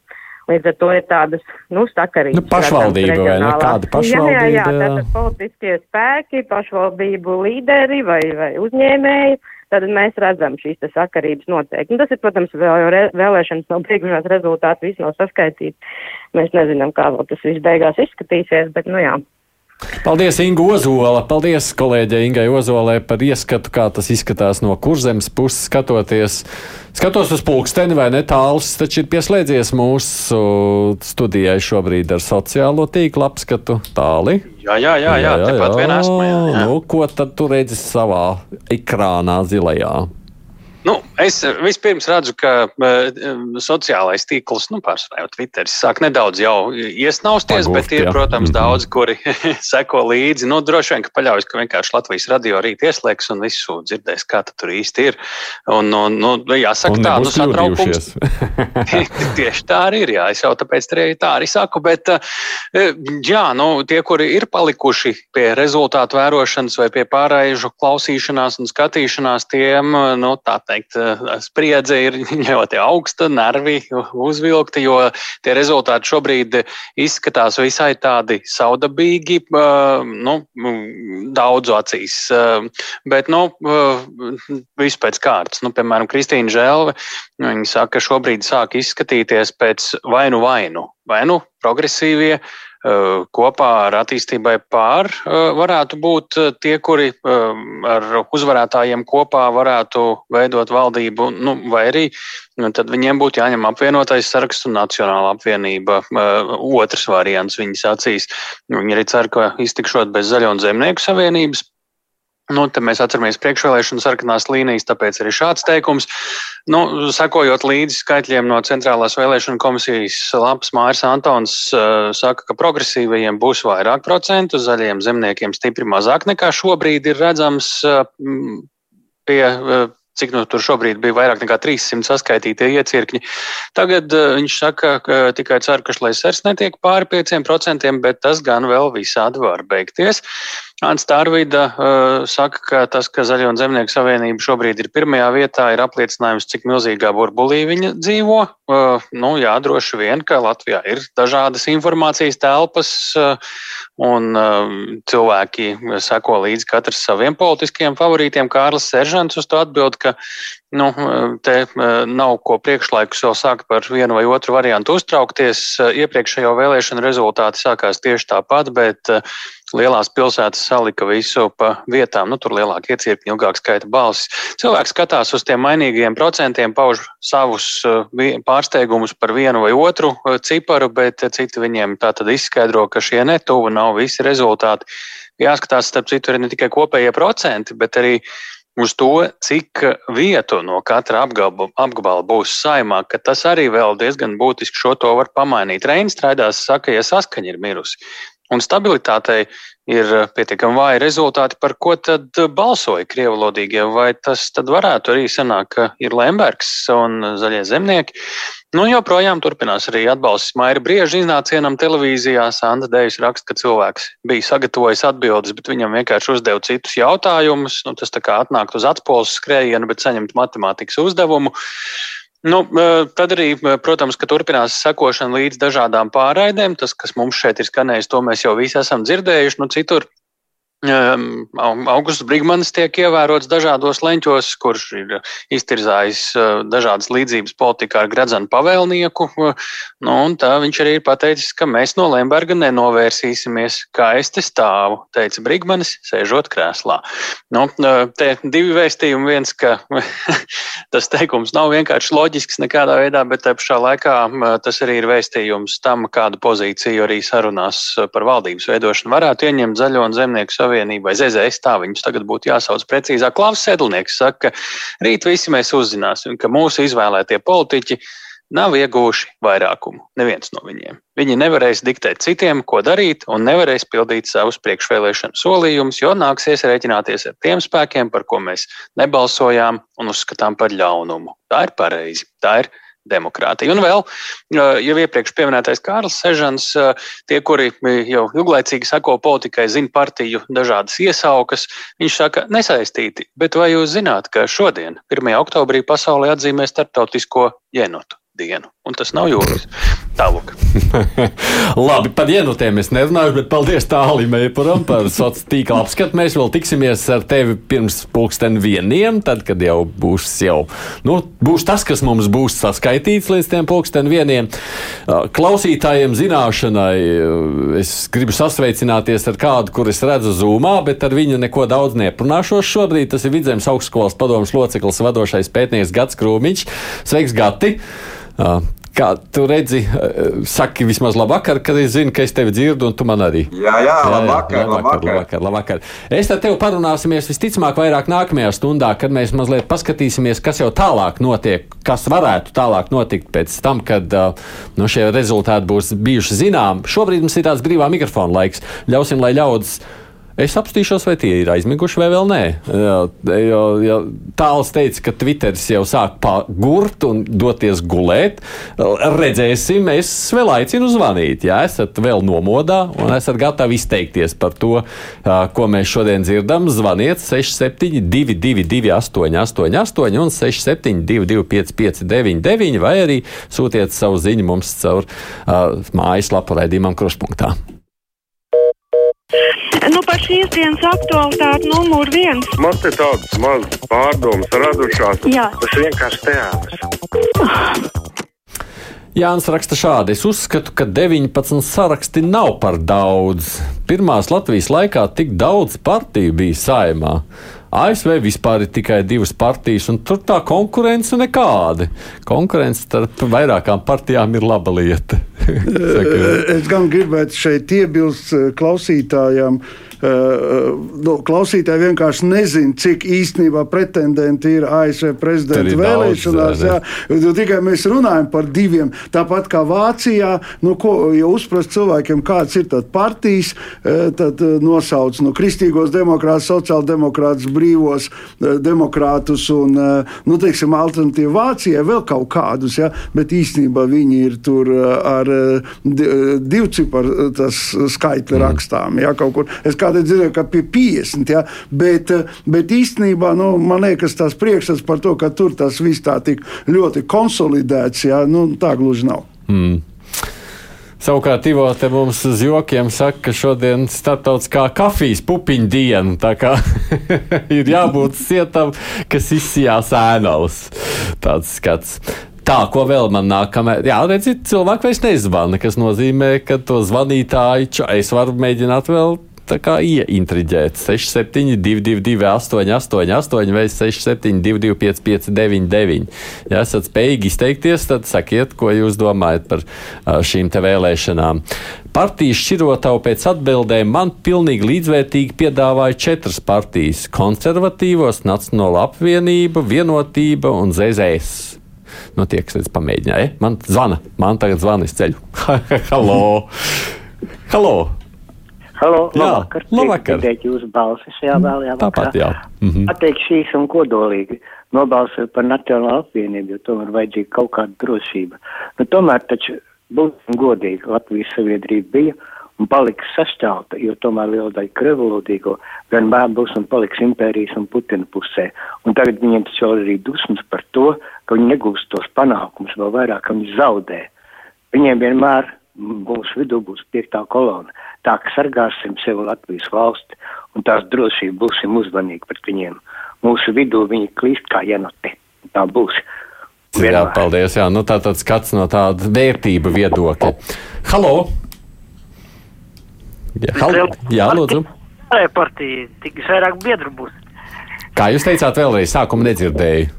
Līdz ar to ir tādas, nu, sakarības. Nu, pašvaldība vai ne? Kāda pašvaldība? Jā, jā, jā tātad politiskie spēki, pašvaldību līderi vai, vai uzņēmēji. Tad mēs redzam šīs sakarības noteikti. Un tas ir, protams, vēl vēlēšanas nav beigušās, rezultāti viss nav saskaitīti. Mēs nezinām, kā vēl tas viss beigās izskatīsies, bet, nu jā, Paldies, Inga Ozola. Paldies kolēģei Ingai Ozolē par ieskatu, kā tas izskatās no kurzemes puses skatoties. Skatos uz pulksteni, vai ne tāls, taču ir pieslēdzies mūsu studijai šobrīd ar sociālo tīklu apskatu tāli. Jā, jā, jā, jā, jā, jā tepat vien esmu. Jā, jā. Nu, ko tad tu redzi savā ekrānā zilajā? Nu, es vispirms redzu, ka uh, sociālais tīkls, nu, pārsvarā jau Twitter, sāk nedaudz jau iesnausties, Pagūft, bet ir, jā. protams, -hmm. daudzi, kuri seko līdzi. Nu, droši vien, ka paļaujas, ka vienkārši Latvijas radio rīt ieslēgs un visu dzirdēs, kā tur īsti ir. Un, un nu, jāsaka, un tā, nu, satraukums. Tieši tā arī ir, jā, es jau tāpēc arī tā arī saku, bet, uh, jā, nu, tie, kuri ir palikuši pie rezultātu vērošanas vai pie pārējušu klausīšanās un skatīšanās, tiem, nu, tā teikt, teikt, eh, spriedze ir ļoti augsta, nervi uzvilkti, jo tie rezultāti šobrīd izskatās visai tādi saudabīgi, eh, nu, daudzu acīs. Eh, bet, nu, viss pēc kārtas. Nu, piemēram, Kristīna Žēlve, viņa saka, ka šobrīd sāk izskatīties pēc vainu vainu. Vai nu progresīvie, kopā ar attīstībai pār eh, varētu būt eh, tie, kuri ar uzvarētājiem kopā varētu veidot valdību, nu, vai arī nu, tad viņiem būtu jāņem apvienotais saraksts un nacionāla apvienība. Otrs variants viņas acīs. Viņi arī cer, ka iztikšot bez zaļo un zemnieku savienības Nu, te mēs atceramies priekšvēlēšanu sarkanās līnijas, tāpēc arī šāds teikums. Nu, sakojot līdzi skaitļiem no Centrālās vēlēšana komisijas lapas, Māris Antons uh, saka, ka progresīvajiem būs vairāk procentu, zaļiem zemniekiem stipri mazāk nekā šobrīd ir redzams uh, pie. Uh, cik nu tur šobrīd bija vairāk nekā 300 saskaitītie iecirkņi. Tagad uh, viņš saka, ka tikai cer, ka šleisers netiek pāri 5%, bet tas gan vēl visādi var beigties. Ants Tārvīda uh, saka, ka tas, ka Zaļo un Zemnieku savienība šobrīd ir pirmajā vietā, ir apliecinājums, cik milzīgā burbulī viņa dzīvo. Uh, nu, jā, droši vien, ka Latvijā ir dažādas informācijas telpas, uh, un uh, cilvēki seko līdzi katrs saviem politiskiem favorītiem. Kārlis Seržants uz to atbild, ka Nu, te nav ko priekšlaikus vēl sākt par vienu vai otru variantu uztraukties. Iepriekšējo vēlēšanu rezultāti sākās tieši tāpat, bet lielās pilsētas salika visu pa vietām. Nu, tur lielāka iecirkņa, ilgāk skaita balsis. Cilvēks skatās uz tiem mainīgiem procentiem, pauž savus pārsteigumus par vienu vai otru ciparu, bet citi viņiem tā tad izskaidro, ka šie netuvu nav visi rezultāti. Jāskatās, starp citu, ne tikai kopējie procenti, bet arī uz to, cik vietu no katra apgabala, apgabala būs saimā, ka tas arī vēl diezgan būtiski šo to var pamainīt. Reinis strādās, saka, ja saskaņa ir mirusi. Un stabilitātei ir pietiekami vāji rezultāti, par ko tad balsoja krievlodīgie. Vai tas tad varētu arī sanākt, ka ir Lembergs un zaļie zemnieki? Nu, joprojām turpinās arī atbalsts Maira Brieža iznācienam televīzijā. Sanda Dejs raksta, ka cilvēks bija sagatavojis atbildes, bet viņam vienkārši uzdeva citus jautājumus. Nu, tas tā kā atnākt uz atspulses skrējienu, bet saņemt matemātikas uzdevumu. Nu, tad arī, protams, ka turpinās sekošana līdz dažādām pārraidēm. Tas, kas mums šeit ir skanējis, to mēs jau visi esam dzirdējuši. Nu, citur Augusts Brigmanis tiek ievērots dažādos leņķos, kurš ir iztirzājis eh, dažādas līdzības politikā ar Gradzenu pavēlnieku. Nu, tā viņš arī ir pateicis, ka mēs no Lemberga nenovērsīsimies, kā es te stāvu, teica Brigmanis, sēžot krēslā. Nu, eh, te divi vēstījumi. Viens, ka tas teikums nav vienkārši loģisks nekādā veidā, bet te pašā laikā tas arī ir vēstījums tam, kādu pozīciju arī sarunās par valdības veidošanu varētu ieņemt zaļo un zemnieku savienību Savienībai, ZZS, tā viņus tagad būtu jāsauc precīzāk. Klaus Sedlnieks saka, ka rīt visi mēs uzzināsim, ka mūsu izvēlētie politiķi nav ieguvuši vairākumu. Neviens no viņiem. Viņi nevarēs diktēt citiem, ko darīt, un nevarēs pildīt savus priekšvēlēšanu solījumus, jo nāksies rēķināties ar tiem spēkiem, par ko mēs nebalsojām un uzskatām par ļaunumu. Tā ir pareizi. Tā ir demokrātija. Un vēl jau iepriekš pieminētais Kārls Sežans, tie, kuri jau ilglaicīgi sako politikai, zina partiju dažādas iesaukas, viņš saka, nesaistīti. Bet vai jūs zināt, ka šodien, 1. oktobrī, pasaulē atzīmē starptautisko jenotu? dienu. Un tas nav jūras tālāk. Labi, par dienotēm es nerunāju, bet paldies tālim Eipuram par sociālo tīklu apskatu. Mēs vēl tiksimies ar tevi pirms pulksten vieniem, tad, kad jau būs jau, nu, būs tas, kas mums būs saskaitīts līdz tiem pulksten vieniem. Klausītājiem zināšanai es gribu sasveicināties ar kādu, kur es redzu zūmā, bet ar viņu neko daudz neprunāšos šobrīd. Tas ir Vidzemes augstskolas padomas loceklis, vadošais pētnieks Gats Krūmiņš. Sveiks, Gati! Kā tu redzi, saki vismaz labvakar, kad es zinu, ka es tevi dzirdu, un tu man arī. Jā, jā, labvakar, jā, labvakar, labvakar, labvakar. Es ar tevi parunāsimies visticamāk vairāk nākamajā stundā, kad mēs mazliet paskatīsimies, kas jau tālāk notiek, kas varētu tālāk notikt pēc tam, kad nu, šie rezultāti būs bijuši zinām. Šobrīd mums ir tāds brīvā mikrofona laiks. Ļausim, lai ļaudis Es apstīšos, vai tie ir aizmiguši vai vēl nē. Jo, jo tāls teica, ka Twitteris jau sāk pagurt un doties gulēt. Redzēsim, es vēl aicinu zvanīt. Ja esat vēl nomodā un esat gatavi izteikties par to, ko mēs šodien dzirdam, zvaniet 6722, 888, un 672, 559, vai arī sūtiet savu ziņu mums caur uh, mājaslapu raidījumam Kruspunkta. Par šīs dienas aktualitāti numur viens. Man te tādas mazas pārdomas radušās. Jā. Tas vienkārši teātris. Jānis raksta šādi: Es uzskatu, ka 19 saraksti nav par daudz. Pirmās Latvijas laikā tik daudz partiju bija saimā. ASV vispār ir tikai divas partijas, un tur tā konkurence nekāda. Konkurence starp vairākām partijām ir laba lieta. es gan gribētu šeit iebilst klausītājiem. Nu, klausītāji vienkārši nezina, cik īstenībā pretendenti ir ASV prezidenta vēlēšanās. Jā, nu, tikai mēs runājam par diviem. Tāpat kā Vācijā, nu, ko, ja uzprast cilvēkiem, kāds ir partijas, tad nosauc no nu, kristīgos demokrātus, sociāldemokrātus, brīvos demokrātus un, nu, teiksim, alternatīvu Vācijai vēl kaut kādus, ja, bet īstenībā viņi ir tur ar divu ciparu skaitli mm. rakstām. Ja, kādreiz dzirdēju, ka pie 50, ja, bet, bet īstenībā nu, man liekas, tas priekšstats par to, ka tur tas viss tā tik ļoti konsolidēts, ja, nu, tā gluži nav. Mm. Savukārt, Ivo te mums uz jokiem saka, ka šodien ir starptautiskā kafijas pupiņu diena. Tā kā ir jābūt cietam, kas izsijās ēnās. Tāds skats. Tā, ko vēl man nākamā, jā, redziet, cilvēki vairs nezvana, kas nozīmē, ka to zvanītāju es varu mēģināt vēl kā ieintriģēt. 6722, 888, vai 672, 559, ja esat spējīgi izteikties, tad sakiet, ko jūs domājat par šīm te vēlēšanām. Partijas šķirotavu pēc atbildēm man pilnīgi līdzvērtīgi piedāvāja četras partijas - konservatīvos, Nacionāla apvienība, vienotība un ZZS. Nu, tie, kas pamēģināja, man zvana, man tagad zvana iz ceļu. Halo! Halo! Halo, jā, labvakar. labvakar. Dzirdēt jūsu balsis, jā, vēl jā. Tāpat, jā. Mhm. Pateikšu šīs un kodolīgi. Nobalsoju par Nacionālo apvienību, jo tomēr vajadzīga kaut kāda drošība. Nu, tomēr taču būsim godīgi, Latvijas sabiedrība bija un paliks sašķelta, jo tomēr liela daļa krevolūdīgo vienmēr būs un paliks impērijas un Putina pusē. Un tagad viņiem taču vēl arī dusmas par to, ka viņi negūst tos panākumus, vēl vairāk, ka viņi zaudē. Viņiem vienmēr mūsu vidū būs piektā kolona. Tā ka sargāsim sevi Latvijas valsti un tās drošību būsim uzmanīgi pret viņiem. Mūsu vidū viņi klīst kā jenote. Tā būs. Vienmēr. Jā, paldies. Jā, nu tā tāds skats no tāda vērtība viedokļa. Halo! Jā, halo. jā lūdzu. Lai partija tik vairāk biedru būs. Kā jūs teicāt vēlreiz, sākumu nedzirdēju.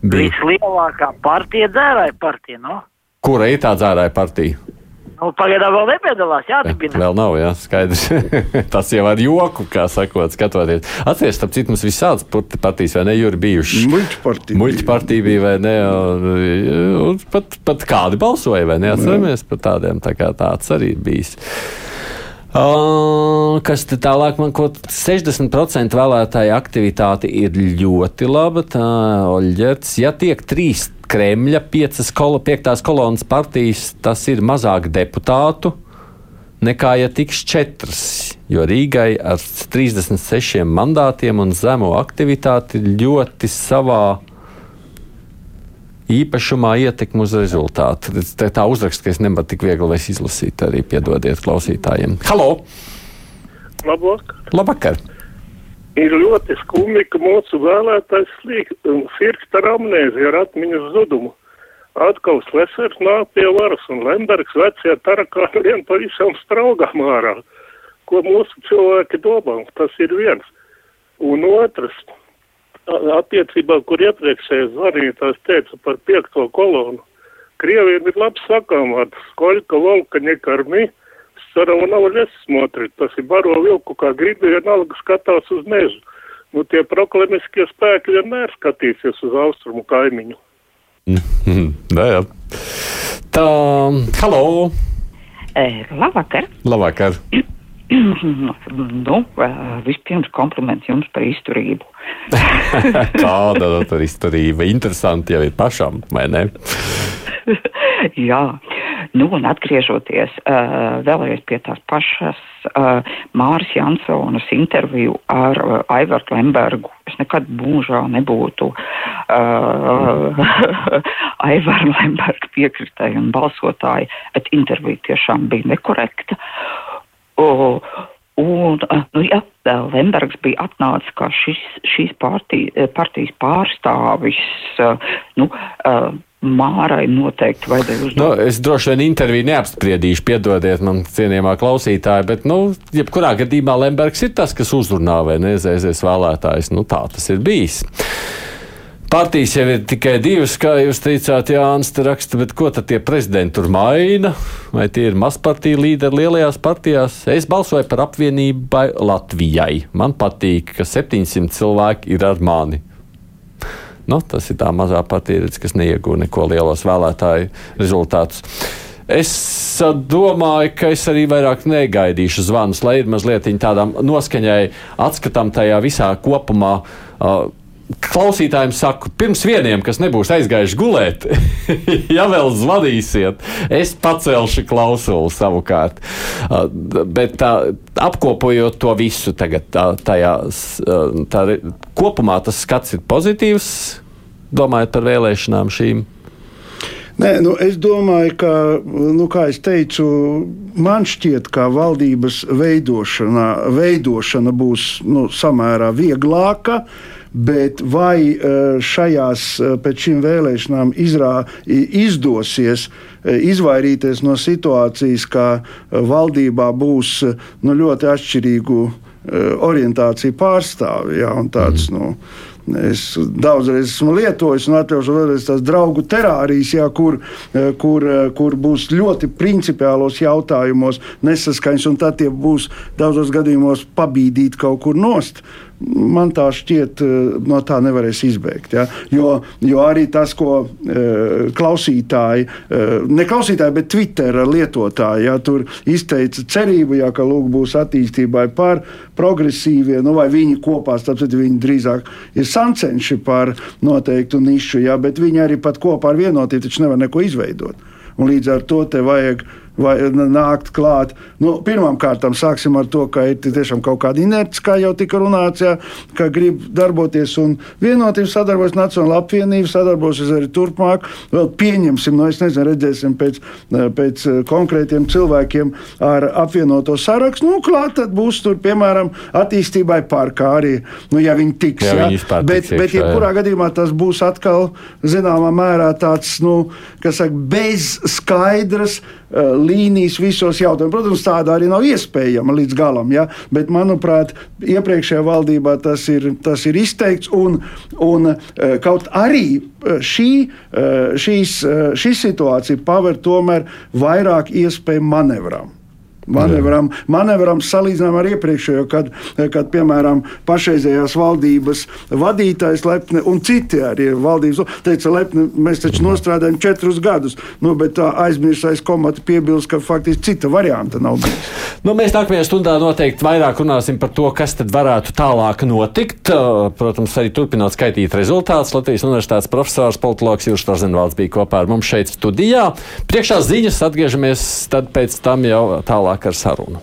Bija. Vislielākā partija dzērāja partija, no? Kura ir tā dzērāja partija? Nu, pagaidām vēl nepiedalās, jādibina. Vēl nav, jā, skaidrs. Tas jau ar joku, kā sakot, skatoties. Atcerieties, starp citu, mums visādas partijas, vai ne, Juri, bijušas. Muļķa partija. Muļķa partija bija, vai ne, un, un pat, pat kādi balsoja, vai ne, atceramies par tādiem, tā kā tāds arī bijis. Uh, kas tālāk man ko 60% vēlētāju aktivitāte ir ļoti laba. Tā Oļģerts, ja tiek trīs Kremļa piecas kol piektās kolonas partijas, tas ir mazāk deputātu nekā ja tiks četras. Jo Rīgai ar 36 mandātiem un zemo aktivitāti ļoti savā īpašumā ietekmi uz rezultātu. Tā, tā uzraksts, ka es nevaru tik viegli izlasīt, arī piedodiet klausītājiem. Halo! Labvakar! Labvakar! Ir ļoti skumji, ka mūsu vēlētājs sirgst ar amnēziju, ar atmiņas zudumu. Atkal Slesers nāk pie varas un Lembergs vecie tarakāni vien pavisam straugām ārā. Ko mūsu cilvēki domā, tas ir viens. Un otrs, attiecībā, kur iepriekšējais zvanītājs teica par piekto kolonu, Krieviem ir labs sakāmvārds, koļka, volka, nekarmi, sarava nav ļes smotrit, tas ir baro vilku, kā gribi vienalga skatās uz mežu. Nu, tie proklamiskie spēki vienmēr skatīsies uz austrumu kaimiņu. Nē, jā. Tā, halo! Eh, labvakar! Labvakar! nu, vispirms kompliments jums par izturību. Kāda tā izturība? Interesanti jau ir pašam, vai ne? Jā, Nu, un atgriežoties uh, vēlreiz pie tās pašas uh, Māras Jansonas interviju ar uh, Aivaru Lembergu, es nekad mūžā nebūtu uh, Aivaru Lembergu piekritēju un balsotāju, bet intervija tiešām bija nekorekta. Uh, Un, nu, ja Lembergs bija atnācis kā šis, šīs partija, partijas pārstāvis, nu, Mārai noteikti vajadzēja uzdot. Nu, es droši vien interviju neapspriedīšu, piedodiet man cienījamā klausītāja, bet, nu, jebkurā gadījumā Lembergs ir tas, kas uzrunā vai nezēsies vēlētājs. Nu, tā tas ir bijis. Partijas jau ir tikai divas, kā jūs teicāt, Jānis te raksta, bet ko tad tie prezidenti tur maina? Vai tie ir mazpartiju līderi lielajās partijās? Es balsoju par apvienībai Latvijai. Man patīk, ka 700 cilvēki ir ar mani. Nu, tas ir tā mazā partija, kas neiegūda neko lielos vēlētāju rezultātus. Es domāju, ka es arī vairāk negaidīšu zvanus, lai ir mazliet tādām noskaņai atskatām tajā visā kopumā. Uh, klausītājiem saku, pirms vieniem, kas nebūs aizgājuši gulēt, ja vēl zvanīsiet, es pacelšu klausuli savukārt. Uh, bet tā, apkopojot to visu tagad, tā, tajā, uh, tā, kopumā tas skats ir pozitīvs, domājot par vēlēšanām šīm. Nē, nu, es domāju, ka, nu, kā jau teicu, man šķiet, ka valdības veidošana, veidošana būs nu, samērā vieglāka. Bet vai eh, šajās eh, pēc šīm vēlēšanām izrā, izdosies eh, izvairīties no situācijas, ka valdībā būs nu, ļoti atšķirīgu orientāciju pārstāvji? Ja, tāds, mm. nu, Es daudzreiz esmu lietojis un atļaušu vēlreiz tās draugu terārijas, jā, kur, kur, kur būs ļoti principiālos jautājumos nesaskaņas, un tad tie būs daudzos gadījumos pabīdīt kaut kur nost man tā šķiet, eh, no tā nevarēs izbēgt. Ja? Jo, jo arī tas, ko e, klausītāji, e, ne klausītāji, bet Twitter lietotāji, ja, tur izteica cerību, ja, ka lūk, būs attīstībai par progresīvie, nu, vai viņi kopā, tāpēc viņi drīzāk ir sancenši par noteiktu nišu, ja, bet viņi arī pat kopā ar vienotību taču nevar neko izveidot. Un līdz ar to te vajag vai nākt klāt. Nu, Pirmkārt, sāksim ar to, ka ir tiešām kaut kāda inerce, kā jau tika runāts, jā, ka grib darboties un vienotība sadarbojas Nacionāla apvienība, sadarbosies arī turpmāk. Vēl pieņemsim, nu, nezinu, redzēsim pēc, pēc konkrētiem cilvēkiem ar apvienoto sarakstu. Nu, klāt tad būs tur, piemēram, attīstībai parkā arī, nu, ja viņi tiks. Jā, jā. Viņi bet, tiks, bet, jebkurā gadījumā tas būs atkal zināmā mērā tāds, nu, kas saka, bez skaidras uh, līnijas visos jautājumos. Protams, tāda arī nav iespējama līdz galam, ja? bet, manuprāt, iepriekšējā valdībā tas ir, tas ir izteikts. Un, un eh, kaut arī eh, šī, eh, šīs, šī situācija paver tomēr vairāk iespēju manevram manevram, manevram salīdzinām ar iepriekšējo, kad, kad piemēram, pašreizējās valdības vadītājs Lepne un citi arī valdības teica, Lepne, mēs taču nostrādājam četrus gadus, nu, bet tā aizmirstais komata piebilst, ka faktiski cita varianta nav bijis. Nu, mēs nākamajā stundā noteikti vairāk runāsim par to, kas tad varētu tālāk notikt. Protams, arī turpināt skaitīt rezultātus. Latvijas Universitātes profesors politologs Jūras Rozenvalds bija kopā ar mums šeit studijā. Priekšā ziņas atgriežamies tad pēc tam jau tālāk sāk ar sarunu.